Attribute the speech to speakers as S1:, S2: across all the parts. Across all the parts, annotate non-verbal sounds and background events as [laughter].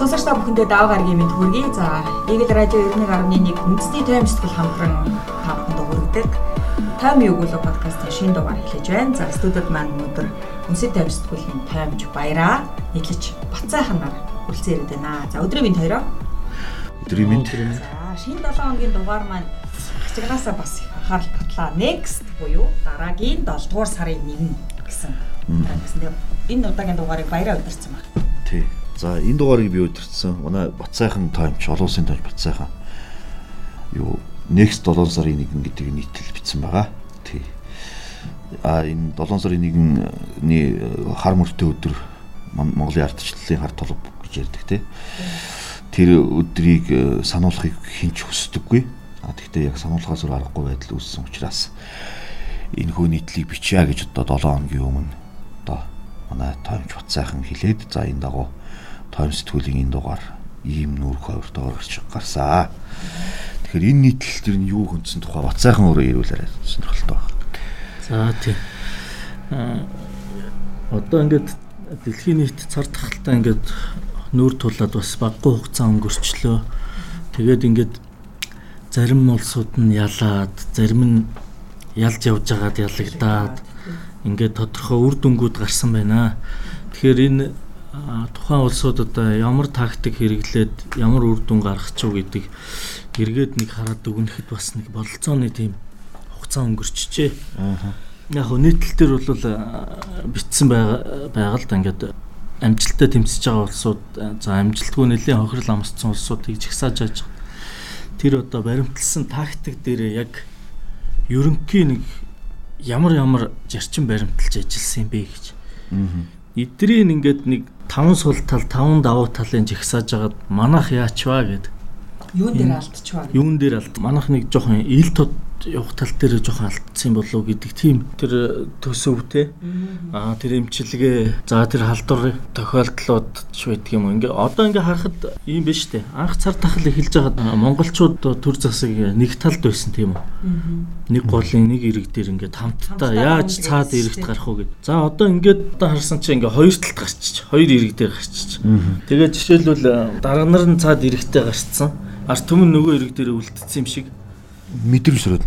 S1: Сонсогч та бүхэндээ даваа гаргийн мэд хүргэе. За, Eagle Radio 91.1 үндэсний тайм сэтгэл хамтран та бүхэнд хүргэдэг. Тайм юу гүлөө подкастын шинэ дугаар эхлэж байна. За, студид маань өнөөдөр үндэсний тайм сэтгүүлийн таймж баяраа нийлж бацайханаар үлцэн ирээд байна. За, өдрийн мэнд хоёроо.
S2: Өдрийн мэнд.
S1: За, шинэ 7 хоногийн дугаар маань хичээгаасаа бас анхаарал татлаа. Next буюу дараагийн 7 дугаар сарын 1 гэсэн. Гэсэн. Энэ удаагийн дугаарыг баяраа удирцсан байна.
S2: За энэ дугаарыг би удирдсан. Манай Батсайхан таймч, олон улсын таймч Батсайхан юу next 7 сарын 1 гэдэг нийтлэл бичсэн байгаа. Тий. А энэ 7 сарын 1-ний хар мөртөө өдөр Монголын ардчлалын хар толб гэж ярьдаг тий. Тэр өдрийг э, сануулахыг хинч хүсдэггүй. А тэгтээ яг сануулахаас өөр аргагүй байдал үүссэн учраас энэ хөө нийтлийг бичье гэж одоо 7 хоногийн өмнө одоо манай таймч Батсайхан хэлээд за энэ дагуу тойм сэтгүүлийн энэ дугаар ийм нүүрх хувиртойгоор гарч гарсаа. Тэгэхээр энэ нийтлэл төр нь юу хүндсэн тухай бацаахан өөрөө ирүүлээрэй сонирхолтой байна.
S3: За тийм. Аа одоо ингээд дэлхийн нийт цар тахалтай ингээд нүүр тулаад бас баггүй хугацаа өнгөрчлөө. Тэгээд ингээд зарим улсууд нь ялаад, зарим нь ялж явж байгаад ялагдаад ингээд тодорхой үр дүнгууд гарсан байна. Тэгэхээр энэ тухайн улсууд одоо ямар тактик хэрэглээд ямар үр дүн гаргах ч үү гэдэг эргээд нэг хараад өгнөхөд бас нэг бололцооны тийм хугацаа өнгөрчихжээ. Аа. Яг хөө нийтлэл төр бол битсэн байгаа л да ингээд амжилттай тэмцэж байгаа улсууд за амжилтгүй нэлийн хохирол амсцсан улсуудыг жигсааж яаж тэр одоо баримтлсан тактик дээр яг ерөнхий нэг ямар ямар зарчим баримталж ажилласан юм бэ гэж. Аа. Эдрийн ингээд нэг таван сул тал, таван давуу талын жигсааж агаад манах яачваа гэд.
S1: Юун дээр алдчихваа.
S3: Юун дээр алд. Манах нэг жоохон ил тод явах тал дээр жоохон алдсан болов гэдэг тийм тэр төсөвтэй. Аа тэр эмчилгээ за тэр халдвар тохиолдлууд ч байдаг юм. Ингээ одоо ингээ харахад ийм биш үү? Анх цар тахал эхэлж байгаад монголчууд төр засаг нэг талд байсан тийм үү? Нэг голын нэг ирэг дээр ингээ хамтдаа яаж цаад ирэгт гарах уу гэд. За одоо ингээд одоо харсан чинь ингээ хоёр талд гарчиж, хоёр ирэг дээр гарчиж. Тэгээд жишээлбэл дарга нар нь цаад ирэгтэй гарцсан. Арт түмэн нөгөө ирэг дээр үлдсэн юм шиг
S2: мэдрэмж төрөөд.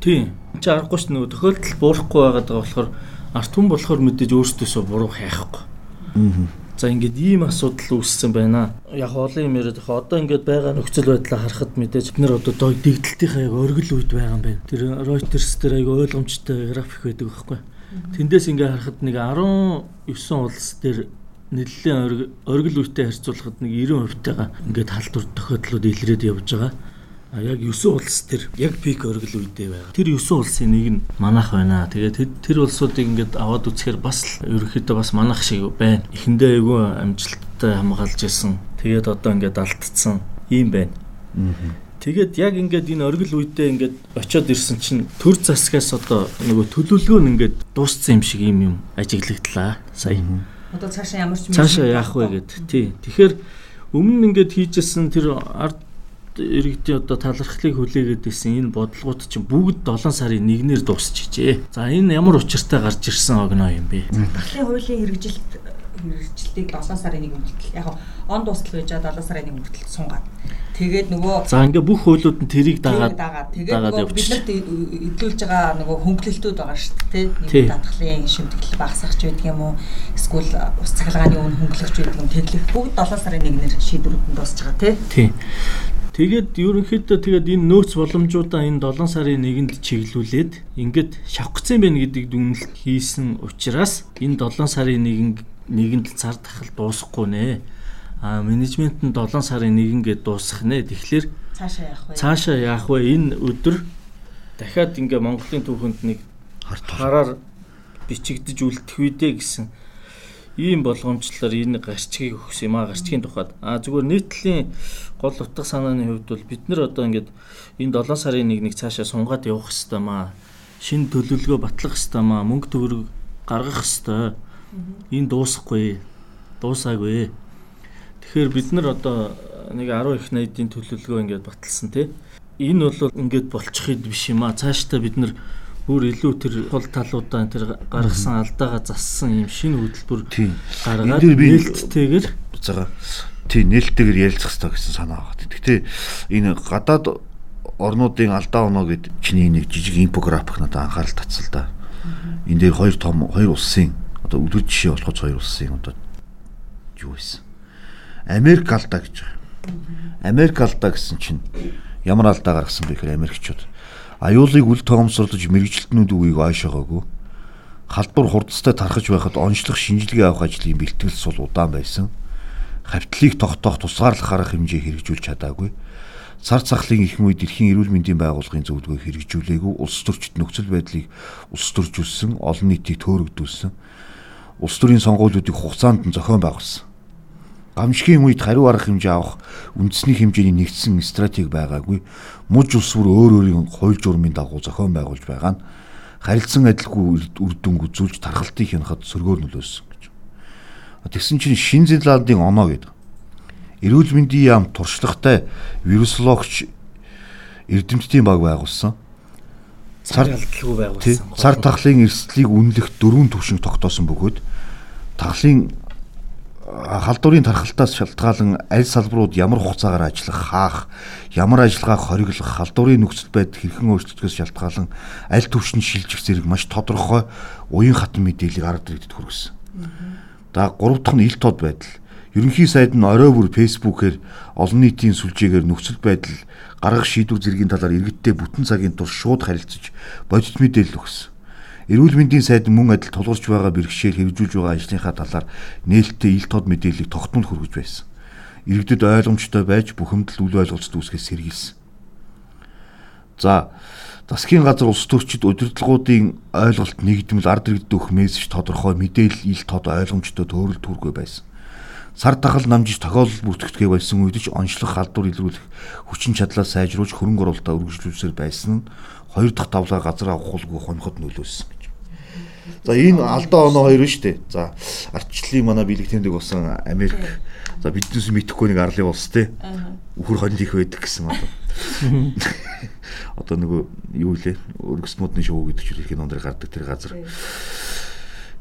S3: Тийм. Чи аргагүй ш нөгөө тохиолдол буурахгүй байгаад байгаа болохоор арт хүн болохоор мэдээж өөртөөсөө буруу хайхгүй. Аа. За ингээд ийм асуудал үүссэн байна. Яг олон юм яриад байгаа. Одоо ингээд байгаа нөхцөл байдлаа харахад мэдээж бид нэр одоо дэгдэлтийнхаа яг оргил үед байгаа юм байна. Тэр Reuters дээр айгу ойлгомжтой график байдаг байхгүй. Тэндээс ингээд харахад нэг 19 улс дээр нэлээд оргил үетэй харьцуулахад нэг 90% тагаа ингээд халдвар тохиолдлууд илрээд явж байгаа. А яг 9 улс төр яг пик оргил үедээ байгаа. Тэр 9 улсын нэг нь манах байна. Тэгээд тэр улсуудыг ингээд аваад үзэхээр бас ерөнхийдөө бас манах шиг байна. Эхэндээ айгүй амжилттай хамгаалж исэн. Тэгээд одоо ингээд алдцсан юм байна. Тэгээд яг ингээд энэ оргил үедээ ингээд очиод ирсэн чинь төр засгаас одоо нөгөө төлөвлөгөө нь ингээд дууссан юм шиг юм юм ажиглагдлаа сая.
S1: Одоо цаашаа ямар ч
S3: цаашаа яах вэ гэд. Тий. Тэгэхээр өмнө нь ингээд хийжсэн тэр ард иргэдийн одоо талархлыг хүлээгээд исэн энэ бодлогууд чинь бүгд 7 сарын 1-ээр дуусчихжээ. За энэ ямар учиртай гарч ирсэн огноо юм бэ?
S1: Дахлын хуулийн хэрэгжилт хэрэгжилтийг 7 сарын 1 хүртэл яг он дуустал гэж 7 сарын 1 хүртэл сунгаад. Тэгээд нөгөө
S3: За ингээ бүх хуулиуд нь тэрийг дагаад
S1: тэгээд нөгөө биднэрт эдлүүлж байгаа нөгөө хөнгөлөлтүүд байгаа шүү дээ. Нэг даатгалын шимтгэл багасгах ч байдаг юм уу? Эсвэл ус цахилгааны үн хөнгөлөгч байдаг юм тэглэх бүгд 7 сарын 1-ээр шийдвэрүүд нь дуусж байгаа тий.
S3: Тэгээд ерөнхийдөө тэгээд энэ нөөц боломжуудаа энэ 7 сарын 1-нд чиглүүлээд ингээд шавхцсан байна гэдэг дүгнэлт хийсэн учраас энэ 7 сарын 1 1-нд цар тахал дуусахгүй нэ. А менежмент нь 7 сарын 1-нд дуусах нэ. Тэгэхээр
S1: цаашаа яах вэ?
S3: Цаашаа яах вэ? Энэ өдөр дахиад ингээ Монголын түүхэнд нэг хараар бичигдэж үлдэх үедээ гэсэн ийм болгоомжлоор энэ гарчгийг өгсөн юм а гарчгийн тухайд. А зүгээр нийтлийн гол утга санааны хувьд бол бид нар одоо ингээд энэ 7 сарын 1-ийг цаашаа сунгаад явах хэвээр маа. Шинэ төлөвлөгөө батлах хэвээр маа. Мөнгө төгрөг гаргах хэвээр. Энэ дуусахгүй. Дуусаагүй. Тэгэхээр бид нар одоо нэг 10 их найдын төлөвлөгөө ингээд баталсан тий. Энэ бол ингээд болчих хэд биш юм а. Цаашдаа бид нар бүр илүү тэр тул талуудаа тэр гаргасан алдаагаа зассан юм шинэ хөтөлбөр гаргаад нээлттэйгээр
S2: байгаа. Тий нээлттэйгээр ярилцах хэрэгтэй гэсэн санаа байгаа. Гэхдээ энэ гадаад орнуудын алдаа оноо гэд чиний нэг жижиг инфографик надад анхаарал татсан л да. Энд дээр хоёр том хоёр улсын одоо үлгэр жишээ болохоц хоёр улсын одоо юу байсан. Америк алдаа гэж байгаа. Америк алдаа гэсэн чинь ямар алдаа гаргасан бэ гэхээр Америкчууд аюулыг үл тоомсорлож мэрэгжилтнүүд үеийг ойшоогоогүй халдвар хурдстай тархаж байхад онцлог шинжилгээ авах ажлын бэлтгэл сул удаан байсан. Хавтлыг тогтоох тусгаарлах арга хэмжээ хэрэгжүүлж чадаагүй. Цар цахлын их муу дэлхийн эрүүл мэндийн байгууллагын зөвлөгөө хэрэгжүүлээгүй. Улс төрчид нөхцөл байдлыг улс төржүүлсэн олон нийтийг төөрөгдүүлсэн. Улс төрийн сонгуулиудыг хугацаанд нь зохион байгуулсан гамшигын үед хариу арга хэмжээ авах үндэсний хэмжээний нэгдсэн стратеги байгаагүй муж улс бүр өөр өөрийн хууль журмын дагуу зохион байгуулж байгаа нь харилцан адилгүй үр дүнг үзүүлж тархалтыг хянахад сөргөөр нөлөөсөн гэж. Тэгсэн чинь Шин Зеландын оноо гэдэг эрүүл мэндийн яам туршлагатай вирусологч эрдэмтдийн баг байгуулсан.
S3: Цар ялдалгүй байгуулсан.
S2: Цар тахлын эрсдлийг үнэлэх дөрвөн түвшинг тогтоосон бөгөөд тахлын халдварын тархалтаас шалтгаалan аль салбарууд ямар хугацаагаар ажиллах, хаах, ямар ажиллагааг хориглох, халдварын нөхцөл байдал хэрхэн өөрчлөгдөхөөс шалтгаалan аль түвшинд шилжих зэрэг маш тодорхой уян хатан мэдээллийг арга иргэдэд хүргэсэн. За гурав дахь нь ил тод байдал Ерөнхий сайд нь орой бүр фэйсбүүкээр олон нийтийн сүлжээгээр нөхцөл байдал гаргах шийдвэр зэргийн талаар иргэдтэй бүтэн цагийн турш шууд харилцаж бодит мэдээлэл өгсөн. Эрүүл мэндийн сайд мөн адил тулгарч байгаа бэрхшээл хэрэгжүүлж байгаа ажлынхаа талаар нээлттэй ил тод мэдээллийг тогтмол хүргэж байсан. Иргэдэд ойлгомжтой байж бүхэмдэл үл ойлголцод үүсгээс сэргийлсэн. За засгийн газар улс төрчид удирдлагуудын ойлголт нэгдмэл ард иргэдэд өгөх мессеж тодорхой мэдээлэл ил тод ойлгомжтой төөрөл түргүй байсан сар тахал намжиж тохиолдол бүртгэгдгээ болсон үед ч онцлог халдвар илрүүлэх хүчин чадлаа сайжруулж хөрөнгө оруулалтаа үргэлжлүүлсээр байсан нь хоёр дахь тавлаа газар авахулгүй хонхот нөлөөсөн гэж. За энэ алдаа оноо хоёр нь шүү дээ. За ардчлалын манай биелэг тэмдэг болсон Америк. За биднээс мэдхгүй нэг арлын улс те. Үхэр хонд их байдаг гэсэн одоо. Одоо нөгөө юу лээ? Өргөс модны шоу гэдэг чинь их нондрыг гардаг тэр газар.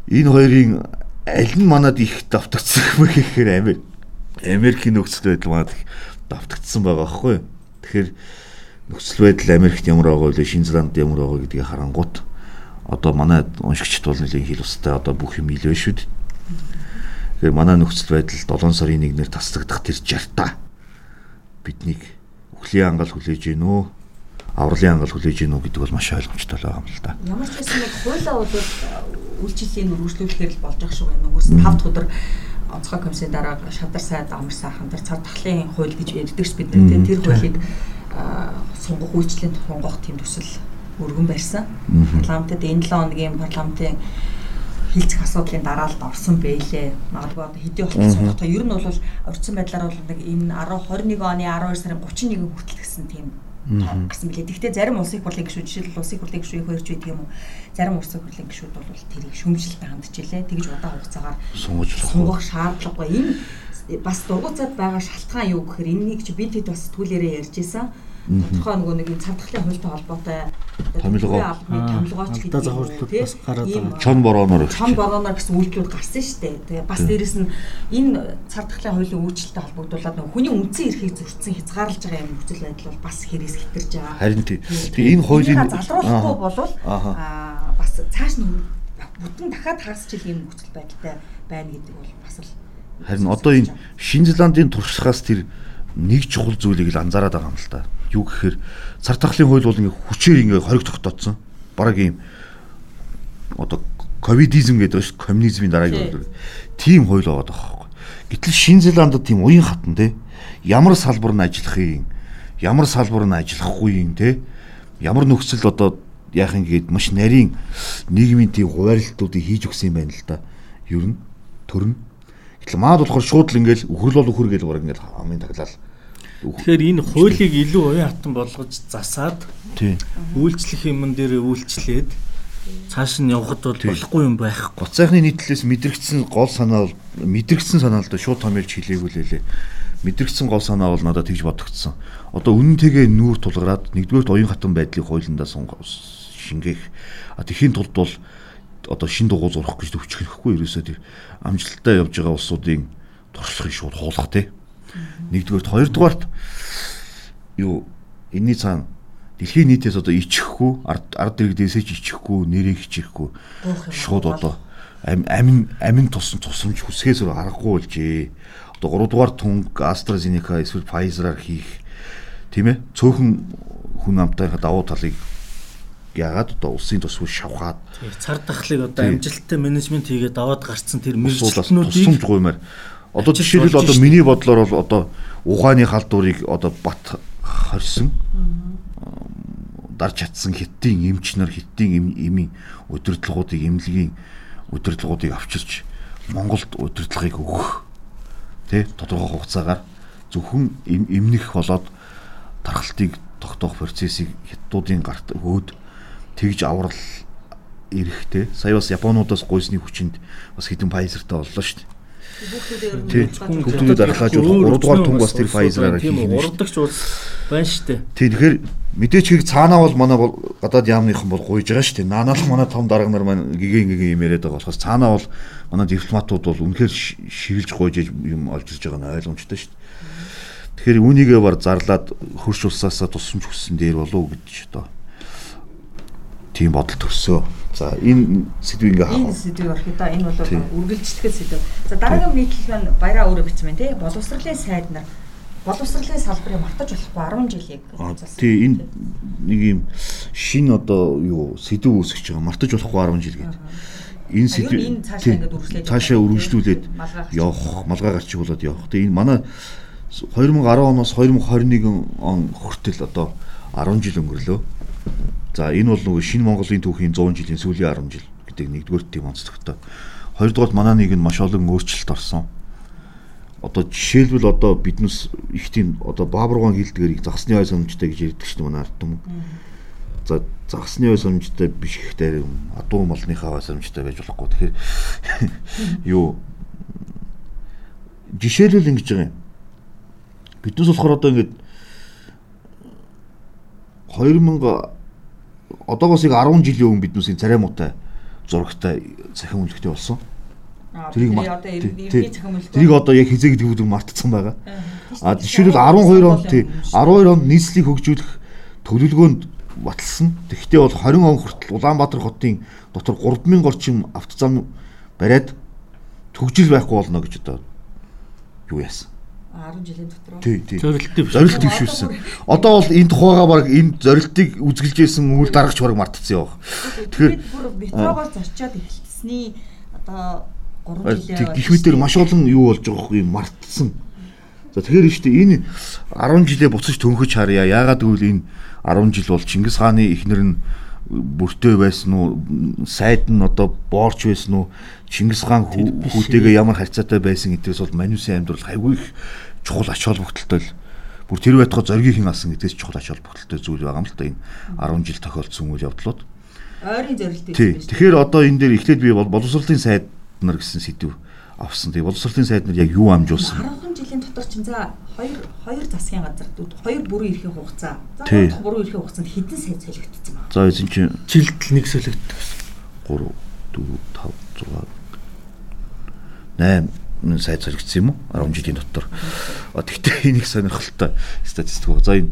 S2: Энэ хоёрын аль нь манад их давтагдсан юм гэхээр Америк Америкийн нөхцөл байдал манад давтагдсан байгаа байхгүй. Тэгэхээр нөхцөл байдал Америкт ямар байгаа вэ? Шинэ Зеланд ямар байгаа гэдгийг харангуут одоо манай уншигчд бол нэлийн хил устай одоо бүх юм илвэ шүү дээ. Тэгэхээр манай нөхцөл байдал 7 сарын 1-ээр тасдагдах тэр жартаа биднийг өхлийн ангал хүлээж гинөө авралын ангал хүлээж гинөө гэдэг бол маш ойлгомжтой байгаа юм л да.
S1: Ямар ч байсан нэг хуулаа бол үйлчлэлийн үргэлжлүүлэхээр л болж байгаа шүү юм. Хүмүүс 5 дахь өдөр онцгой комиссийн дараа шадар сайд амар сайхан тэр цар тахлын хууль гэж ярьдаг ш бид нар тэр хуулийг сунгах үйлчлэлийн сунгах тийм төсөл өргөн барьсан. Парламентд энэ 7 хоногийн парламентын хилцэх асуудлын дараалд орсон бэлээ. Магадгүй одоо хэдийн болтол сунгахтаа ер нь бол орцсон байдлаар бол нэг энэ 10 21 оны 12 сарын 31 хүртэл гэсэн тийм гарсан билээ. Гэхдээ зарим улсын хурлын гишүүд жишээл улсын хурлын гишүүд хоёрч байдаг юм уу? Зарим улсын хурлын гишүүд бол тэрийг шөмжилтэй хандж илээ. Тэгж удаан хугацаагаар сунгах шаардлагагүй. Энэ бас дургуцаад байгаа шалтгаан юу гэхээр энэнийг чи бид хэд бас сэтгүүлээрээ ярьж исэн тодорхой нөгөө нэг цардахлын хуультай холбоотой.
S2: Томилгоо
S1: томилгооч гэдэг
S3: тийм бас гараад байгаа.
S2: Чон борооноор
S1: чон борооноор гэсэн үйлдэлүүд гарсан шүү дээ. Тэгээ бас дээрэс нь энэ цардахлын хуулийн үйлчлэлтэй холбогдуулаад нөгөө хүний үндсэн эрхийг зөрчсөн хязгаарлаж байгаа юм нөхцөл байдал бол бас хэрэгс хэтэрж байгаа.
S2: Харин тийм. Тэгээ энэ хуулийн
S1: залруулахгүй болвол аа бас цааш нь бүтэн дахиад хагас жил юм нөхцөл байдалтай байна гэдэг бол бас л
S2: Харин одоо энэ Шинэ Зеландын туршлагаас тэр нэг чухал зүйлийг л анзаараад байгаа юм л та юу гэхээр цар тахлын хууль бол ингээ хүчээр ингээ хориг тогтооцсон. Бараг ийм одоо ковидизм гэдэг шүү коммунизмын дараагийн хууль. Тийм хууль байгаа байхгүй. Гэтэл Шинэ Зеландд тийм уян хатан те ямар салбар нь ажиллах юм ямар салбар нь ажиллахгүй юм те ямар нөхцөл одоо яах юм гээд маш нарийн нийгмийн тийм хуваарлтуудыг хийж өгсөн юм байна л да. Ер нь төрн. Гэтэл маад болохоор шууд л ингээл өхөрл бол өхөр гэж бараг ингээл амын таглал
S3: Тэгэхээр энэ хуулийг илүү уян хатан болгож засаад үйлчлэх юмн дээр үйлчлээд цааш нь явхад бол болохгүй юм байх.
S2: Гоцайхны нийтлэлээс мэдрэгдсэн гол санаа бол мэдрэгдсэн санаа л да шууд томьёолж хэлээгүй лээ. Мэдрэгдсэн гол санаа бол надад тэгж бодогдсон. Одоо үнэнтэйгээ нүүр тулгараад нэгдүгээр оюун хатан байдлыг хуулиндаа шингээх. А тэхийн тулд бол одоо шин дугуй зурх гэж төвчгөхгүй ерөөсөө амжилттай явж байгаа улсуудын туршлагыг шууд хуулах тий. Нэгдүгээрт хоёрдугаарт юу энэний цаана дэлхийн нийтээс одоо ичихгүй ард иргэдээсээ ч ичихгүй нэрийг хичээхгүй шууд одоо амин амин тусан тусамж хүсгээс өөр аргагүй болжээ. Одоо 3 дугаар тунг AstraZeneca эсвэл Pfizer-аар хийх тийм ээ цөөхөн хүн амтайхаа давуу талыг яагаад одоо улсын тусгүй шавхаад
S3: цар тахлыг одоо амжилттай менежмент хийгээд даваад гарцсан тэр
S2: мэрэгчлэнүүдийг тусамж гуймаар одоо жишээлбэл одоо миний бодлоор бол одоо ухааны халдварыг одоо бат хорьсон. Дарж чадсан хиттийн эмч нар хиттийн эмийн удирдлагуудыг эмнэлгийн удирдлагуудыг авчирч Монголд удирдлагыг өгөх тий тодорхой хугацаагаар зөвхөн эмнэх болоод тархалтыг тогтоох процессыг хятадуудын гарт өгөөд тэгж аврал эрэхтэй сая бас японуудаас гойсны хүчинд бас хэдэн Pfizer-тай боллоо шүү дээ Хүүхдүүдэд аргалааж болох 3 дугаар түнг бас тэр Pfizer-аар
S3: хийх юм. Урдагч улс байна шүү дээ.
S2: Тийм тэгэхээр мэдээч хэрэг цаанаа бол манай гадаад яамныхан бол гуйж байгаа шүү дээ. Наанаа л манай том дарга нар маань гиген гиген юм яриад байгаа болохоос цаанаа бол манай дипломатууд бол үнэхээр шигэлж гуйж юм олж ирж байгаа нь ойлгомжтой шүү дээ. Тэгэхээр үүнийгээ бар зарлаад хөрш улсаасаа тусамж хүссэн дээр болов уу гэж одоо тийм бодол төрсөө. За энэ сэдвийг ингээ
S1: энэ сэдвийг да энэ бол үргэлжлэх сэдв. За дараагийн нийтлэл маань баяраа өөрөө бичсэн байна тий. Боловсролын сайд нар. Боловсролын салбарыг мартаж болохгүй 10 жилийг
S2: тий энэ нэг юм шин одоо юу сэдв үүсгэж байгаа. Мартаж болохгүй 10 жил гэдэг. Энэ сэдв
S1: энэ цаашаа ингээ үргэлжлээд
S2: цаашаа үргэлжлүүлээд явах малгай гарч болоод явах. Тэгээ энэ манай 2010 оноос 2021 он хүртэл одоо 10 жил өнгөрлөө За энэ бол нөгөө шинэ Монголын түүхийн 100 жилийн сүүлийн 10 жил гэдэг нэгдүгээр тийм онцлогтой. Хоёрдугаар манай нэг нь маш олон өөрчлөлт орсон. Одоо жишээлбэл одоо биднес их тийм одоо баабургаан хилдгэрийг загсны ой сомжтой гэж ярьдаг шүү дээ манай ард түмэн. За загсны ой сомжтой биш гэхдээ адуу молныхаа ой сомжтой байж болохгүй. Тэгэхээр юу жишээлбэл ингэж байгаа юм. Биднес болохоор одоо ингэж 2000 одоогоос яг 10 жилийн өмнө биднүүсийн царай муутай зурагтай цахим үлгтэй болсон.
S1: Тэрийг.
S2: Тэрийг одоо яг хизээ гэдэг үг мартцсан байгаа. А жишээлбэл 12 онд тий 12 онд нийслэлийг хөгжүүлэх төлөвлөгөөнд баталсан. Тэгэхдээ бол 20 он хүртэл Улаанбаатар хотын дотор 3000 орчим автозам бариад төгжил байхгүй болно гэж одоо юу яасан.
S1: 10 жилийн дотор.
S2: Тий, тий.
S3: Зорилттой
S2: зорилт дэвшүүлсэн. Одоо бол энэ тухайгаа баг энэ зорилтыг үзгэлж ийсэн үйл дарагч баг мартцсан явах.
S1: Тэгэхээр бүр метрогоор зорчоод эхэлсний одоо 3 жилээ
S2: гихмитээр маш олон юу болж байгаа юм мартсан. За тэгэхээр шүү дээ энэ 10 жилээ буцаж төнхөж харъя. Яагаад гэвэл энэ 10 жил бол Чингис хааны эхнэр нь бүртээ байсан уу? Сайд нь одоо боорч байсан уу? Чингис хаан хүүтэйгээ ямар харьцаатай байсан гэдгээс бол Манюсын амьдрал хайгүй их чухал ач холбогдолтой л. Бүр тэр байтугай зоригийн асан гэдгээс чухал ач холбогдолтой зүйл байгаа юм л да энэ 10 жил тохиолдсон үйл явдлууд.
S1: Ойрын зорилт
S2: байсан. Тэгэхээр одоо энэ дээр эхлээд би бол боловсролын сайд нар гэсэн сэдв авсан. Тэгээ боловсролын сайд нар яг юу амжуулсан?
S1: 10 жилийн дотор чинь за хоёр хоёр засгийн газар хоёр бүрэн эрхийн хугацаа. За бүрэн эрхийн хугацаанд хэдэн сайд солигдсон
S2: байна? За эзэн чинь
S3: жилд нэг солигдсон.
S2: 3 4 5 6 8 сайд зоригдсон юм уу 10 жилийн дотор. Тэгтээ энийг сонирхолтой статистик байна. За энэ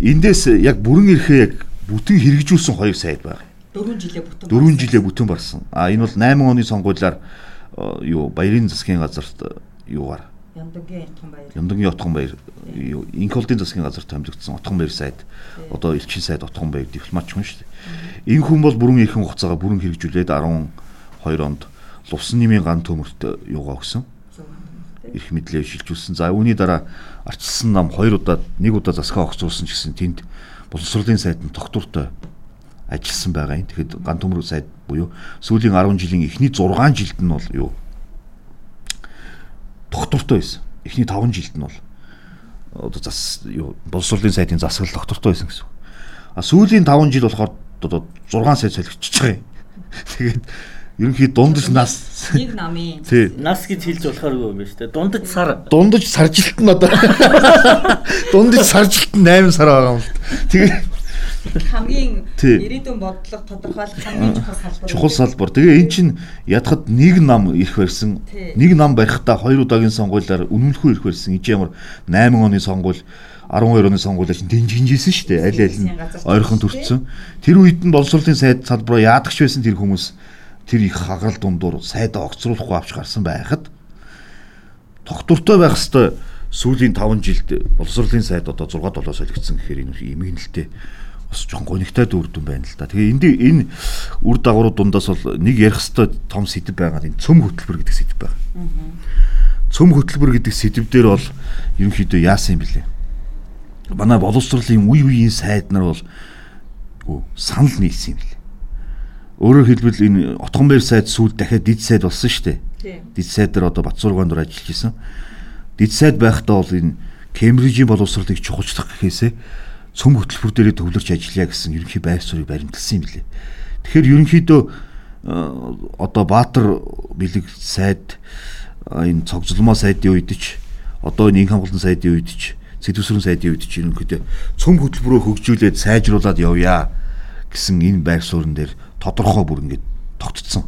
S2: эндээс яг бүрэн эрхээ яг бүтэн хэрэгжүүлсэн хоёр сайд байна.
S1: 4 жилээ бүтэн
S2: 4 жилээ бүтэн барсан. А энэ бол 8 оны сонгуулиар юу баярын засгийн газарт юугаар
S1: Ямдангийн Отхон баяр.
S2: Ямдангийн Отхон баяр юу Инколдын засгийн газарт томилогдсон Отхон баяр сайд. Одоо элчин сайд Отхон баяр дипломатч хүн шүү дээ. Энэ хүн бол бүрэн эрхэн хугацаагаа бүрэн хэрэгжүүлээд 12 онд Лувсан нэмийн ган төмөрт юугаа өгсөн эрх мэдлээ шилжүүлсэн. За үүний дараа арчилсан нам хоёр удаа нэг удаа засгаа огцруулсан гэсэн тэнд боловсролын сайд нь тогтвортой ажилласан байгаа юм. Тэгэхэд ган төмөр сайд буюу сүүлийн 10 жилийн эхний 6 жилд нь бол юу тогтвортой байсан. Эхний 5 жилд нь бол одоо зас юу боловсролын сайдын засаглал тогтвортой байсан гэсэн. А сүүлийн 5 жил болохоор одоо 6 сайд солигдчихж байгаа юм. Тэгээд ерөнхий дундаж нас
S1: нэг намын
S3: нас гэж хэлж болохгүй юм байна шүү дээ. Дундаж сар.
S2: Дундаж саржилт нь одоо [laughs] дундаж саржилт нь 8 сар байгаа юм л. Тэгээ
S1: хамгийн ирээдүйн бодлого тодорхойлох хамгийн чухал салбар.
S2: чухал салбар. Тэгээ эн чинь ядахад нэг нам ирэх барьсан. Нэг нам барихтаа хоёр удаагийн сонгуулиар үнэмлэхүү ирэх барьсан. Энд ямар 8 оны сонгуул 12 оны сонгуулиар чинь дэнж хинжсэн шүү дээ. Аль аль нь ойрхон
S1: ч
S2: төрчихсөн. Тэр үед нь боловсролын сайд салбараа яадагч байсан тэр хүмүүс тэр их хагарал дундуур сайдаа огцруулахгүй авч гарсан байхад тогтвортой байх хэвээр сүүлийн 5 жилд боловсролын сайд одоо 6 7 солигдсон гэхээр энэ имгэнэлтэй бас жоохон гонигтай дүүрдэн байна л да. Тэгээ энд энэ үр дагавруу дундаас бол нэг ярих хэвээр том сэдв байгаа энэ цөм хөтөлбөр гэдэг сэдв байна. Цөм хөтөлбөр гэдэг сэдв дээр бол ерөнхийдөө яасан юм бэлээ. Манай боловсролын үе үеийн сайд нар бол санал нийлсэн юм бэлээ. Өөрөөр хэлбэл энэ Отгонбаяр сайд сүүл дахиад дид сайд болсон шүү дээ. Дид сайдаар одоо Батцуургаан дур ажиллаж исэн. Дид сайд байхдаа бол энэ Кембрижийн боловсролыг чухалчлах гэхээсээ цөм хөтөлбөр дээрээ төвлөрч ажиллая гэсэн ерөнхий байр суурийг баримталсан юм билээ. Тэгэхээр ерөнхийдөө э, одоо Баатар бэлэг сайд э, энэ цогцлмоо сайдын үед ч одоо энэ инх хамгаалалтын сайдын үед ч сэдвсрэн сайдын үед ч ерөнхийдөө цөм хөтөлбөрөө хөгжүүлээд сайжруулад явъя гэсэн энэ байр суурин дээр тодорхой бүр ингээд тогтцсон.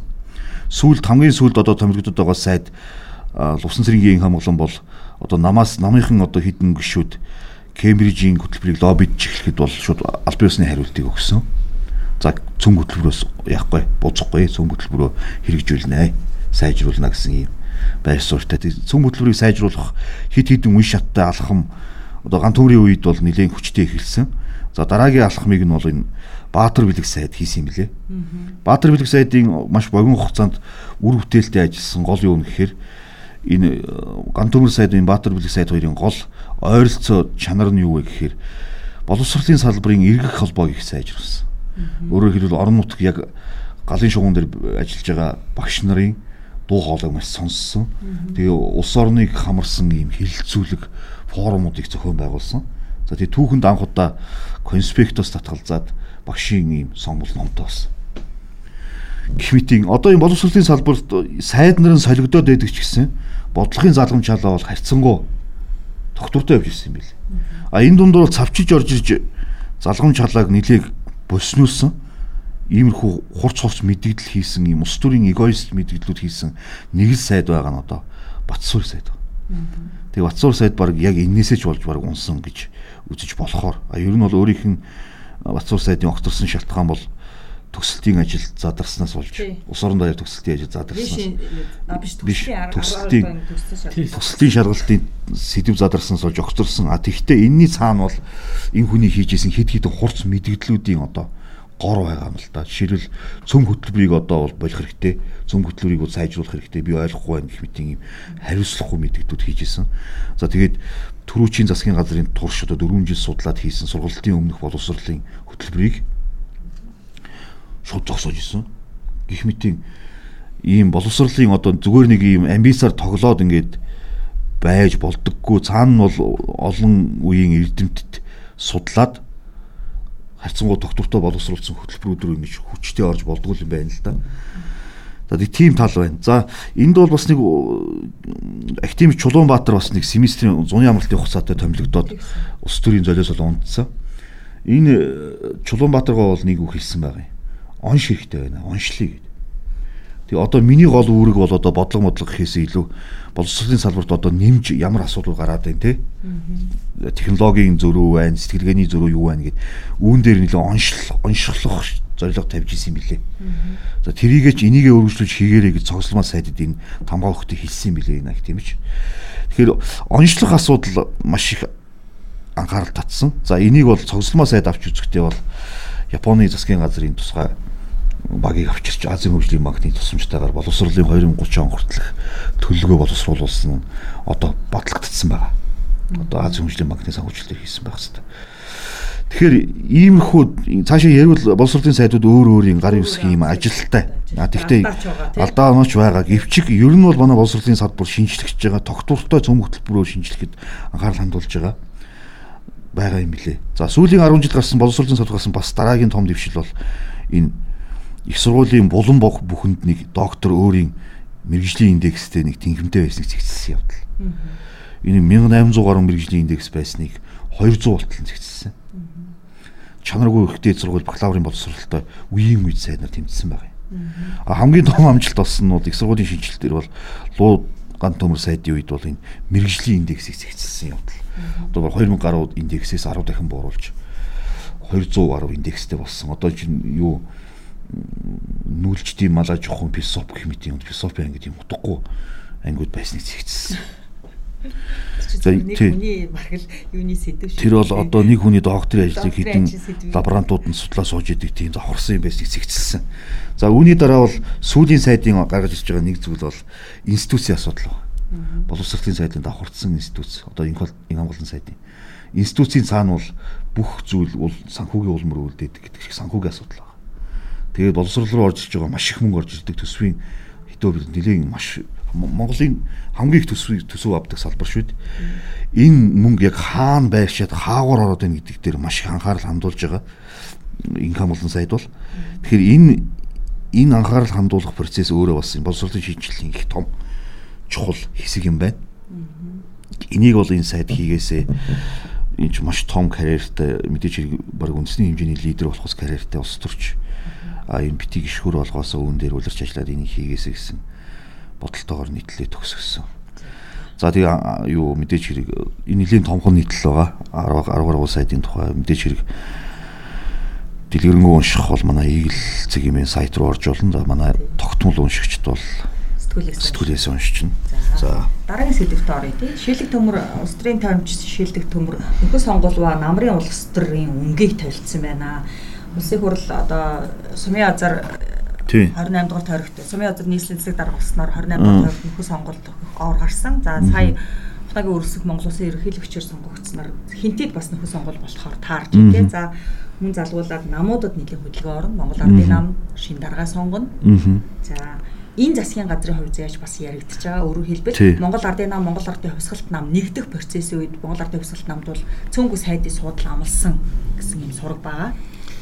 S2: Сүүлд хамгийн сүүлд одоо томилогдод байгаа сайд а, Лувсан цэргийн хамгаалан бол одоо намаас намынхан одоо хідэн гişүүд Кембрижийн хөтөлбөрийг лоббидж эхлэхэд бол шууд аль биесны хариултыг өгсөн. За цөм хөтөлбөрөөс яахгүй буцахгүй цөм хөтөлбөрөө хэрэгжүүлнэ сайжруулна гэсэн юм байр суурьтай. Цөм хөтөлбөрийг сайжруулах хид хідэн үе шаттай алхам одоо ган төмрийн үед бол нэлээд хүчтэй эхэлсэн. За дараагийн алхмыг нь бол энэ Баатар бэлэг сайд хийсэн юм билээ. Баатар бэлэг сайдын маш богино хугацаанд үр бүтээлтэй ажилласан гол вэ гэхээр энэ э, ган төмөр сайд энэ Баатар бэлэг сайд хоёрын гол ойролцоо чанар нь юу вэ гэхээр боловсролын салбарын эргэх холбоог их сайжруулсан. Өөрөөр хэлбэл орон нутг яг галын шугуун дээр ажиллаж байгаа багш нарын дуу хоолойг маш сонссон. Тэгээ улс орныг хамарсан ийм хилцүүлэг форумуудыг зохион байгуулсан. За тэгээ түүхэнд анх удаа конспектос татгалзаад багшийн ийм сонгол номтой болсон. Гэх мэтийн одоо энэ боловсролын салбарт сайд нарын солигдоод байдаг ч гэсэн бодлогын залгамж халаа бол харьцангуй тогтвортой явж ирсэн юм билээ. А энэ дундор бол цавчиж орж ирж залгамж халааг нэлээг боснуулсан иймэрхүү хурц хурц мэдгдэл хийсэн юм ус төрийн эгоист мэдгдлүүд хийсэн нэг л сайд байгаа нь одоо Батсуур сайд байна. Тэгээ Батсуур сайд баг яг энээсээ ч болж баг унсан гэж үзэж болохоор а ер нь бол өөрийнх нь Батсуур сайдын огторсон шалтгаан бол төгсөлтийн ажил задарснаас болж ус орон даяар төгсөлтийн ажил задарснаас
S1: биш шал.
S2: тусалтын шалгалтын сэдв задарснаас болж огцорсон. А тэгвэл энэний цаана бол энэ хүний хийж исэн хэд хэдэн хурц мэдгдлүүдийн одоо гор байгаа юм л да. Жишээлбэл цөм хөтөлбөрийг одоо бол болох хэрэгтэй. Цөм хөтөлбөрийг бол сайжруулах хэрэгтэй. Би ойлгохгүй байна гэх мэт юм хариуцлахгүй мэдгдүүд хийж исэн. За тэгээд төрүүчийн засгийн газрын турш одоо 4 жил судлаад хийсэн сургалтын өмнөх боловсролын хөтөлбөрийг шууд зогсоож исэн. Гэх мэтийн ийм боловсролын одоо зүгээр нэг ийм амбицаар тоглоод ингээд байж болдоггүй цаана нь бол олон үеийн эрдэмтэд судлаад харьцангуй доктортой боловсруулсан хөтөлбөрүүд рүү ингэж хүчтэй орж болдгоо юм байна л да. За нэг тийм тал байна. За энд бол бас нэг Актимич Чулуунбаатар бас нэг семестрийн зуны амралтын хугацаатай томилогдоод улс төрийн золиос бол унтсан. Энэ э, Чулуунбаатаргаа бол нэг үг хэлсэн байгаа юм. Онш хэрэгтэй байна. Гэдэг. Тэгээ одоо миний гол үүрэг бол одоо бодлого модлого гэхээсээ илүү боловсролын салбарт одоо нэмж ямар асуудал гараад байна те. Технологийн зөрүү байна, сэтгэлгээний зөрүү юу байна гэд үүн дээр нэлээ оншил оншихлох зорилго тавьж исэн билээ. За тэрийгээ ч энийгээ өргөжлөж хийгээрэй гэж цогцлмаа сайдад энэ тамгаа хөхтэй хэлсэн билээ энэ ах тийм ч. Тэгэхээр онцлог асуудал маш их анхаарал татсан. За энийг бол цогцлмаа сайд авч үзэхдээ бол Японы засгийн газрын тусгай багийг авчирч Азийн хөгжлийн банкны тусламжтайгаар боловсролын 2030 он хүртэлх төлөвлөгөө боловсруулсан одоо бодлогдсон байгаа. Одоо Азийн хөгжлийн банкны санхүүжилтээр хийсэн байх хэвээр. Тэгэхээр иймэрхүү цаашаа ярил боловсролын сайдууд өөр өөрийн гарын үсгийн юм ажилттай. А
S1: тий.
S2: алдаа онооч байгаа. Гэвчиг ер нь бол манай боловсролын салбар шинжлэхж байгаа тогтвортой цөм хөтөлбөрөөр шинжлэхэд анхаарал хандуулж байгаа байгаа юм билэ. За сүүлийн 10 жил гарсан боловсролын салбар гарсан бас дараагийн том дэвшил бол энэ их сургуулийн булан бох бүхэнд нэг доктор өөрийн мэрэгжлийн индекстэй нэг тэнхимтэй байсныг зэгцэлсэн явдал. Энэ 1800 гаруй мэрэгжлийн индекс байсныг 200 болтол зэгцэлсэн. чанаргүй ихтэй сургууль бакалаврын боловсролтой үеийн үед сайнаар тэмцсэн байгаа юм. А хамгийн том амжилт бол их сургуулийн шинжилэл дээр бол луу ган төмөр сайдын үед бол энэ мэрэгжлийн индексийг зэгцэлсэн явдал. Одоо 2000 гаруй индексээс 10 дахин бууруулж 200 гаруй индекстэй болсон. Одоо чинь юу нүүлжтийн малаж ухаан философи гэх мэт юм философи анги гэдэг юм утгагүй ангиуд байсныг шүү. Тэр бол одоо нэг хүний докторийн ажлыг хэдэн лаборантууд нь судлаа сууж идэг тийм завхарсан юм байсныг зэгцэлсэн. За үүний дараа бол сүүлийн сайдын гаргаж ирж байгаа нэг зүйл бол институцийн асуудал байна. Боловсролын сайдын давхарцсан институц. Одоо энэ хамгаалалтын сайдын институцийн цаана бол бүх зүйл бол санхүүгийн улмөр үлдээдэг гэдэг шиг санхүүгийн асуудал байна. Тэгээд боловсрол руу орж ирж байгаа маш их мөнгө орж ирдэг төсвийн хитөө бид нэлээд маш Монголын хамгийн их төсөв төсөв авдаг салбар шүү дээ. Энэ мөнгө яг хаана байршаад хаагуур ороод байна гэдэг дээр маш их анхаарал хандуулж байгаа. Инкам болон сайд бол. Тэгэхээр энэ энэ анхаарал хандуулах процесс өөрөө бас боловсролын шинжилгээний их том чухал хэсэг юм байна. Энийг бол энэ сайд хийгээсээ энэ ч маш том карьертай мэдээж хэрэг баг үндэсний хэмжээний лидер болохос карьертай улс төрч а энэ битгий гიშгүр болгоосоо үүн дээр улирч ажиллаад энийг хийгээсэ гэсэн бодолтойгоор нийтлээ төгсгсөн. За тэгээ юу мэдээж хэрэг энэ нэлийн томхон нийтлэл байгаа 10 10 гаруй сайдын тухай мэдээж хэрэг дэлгэрэнгүй унших бол манай Eagle цэгийн сайт руу орж болно. За манай тогтмол уншигчд бол
S1: сэтгүүлээс
S2: сэтгүүлээс уншчихна.
S1: За дараагийн сэдвт оръё тий. Шилдэг төмөр улс төрийн таймч шилдэг төмөр нөхөс сонгуулва намрын улс төрийн өнгийг тавилцсан байна. Улсын хурл одоо сумын азар 28 дугаар тойрогт сумын азар нийслэлийн засаг дарга болсноор 28 дугаар тойрогт нөхөс сонгуульд ор гарсан. За сая Ухнагийн өрсөх Монгол Улсын ерөнхийлөгчөөр сонгогдсноор хинтэд бас нөхөс сонгуул болохоор таарч тий. За мөн залгуулаад намуудад нийлэн хөдөлгөөн орно. Монгол Ардын нам шин даргаа сонгоно. За энэ засгийн газрын хувьд яаж бас яригдчихэж байгаа? Өөрөөр хэлбэл Монгол Ардын нам Монгол Ардын хувьсгалт нам нэгдэх процессын үед Монгол Ардын хувьсгалт намд бол цөөнгөө сайдын суудлан амлсан гэсэн юм сураг байгаа.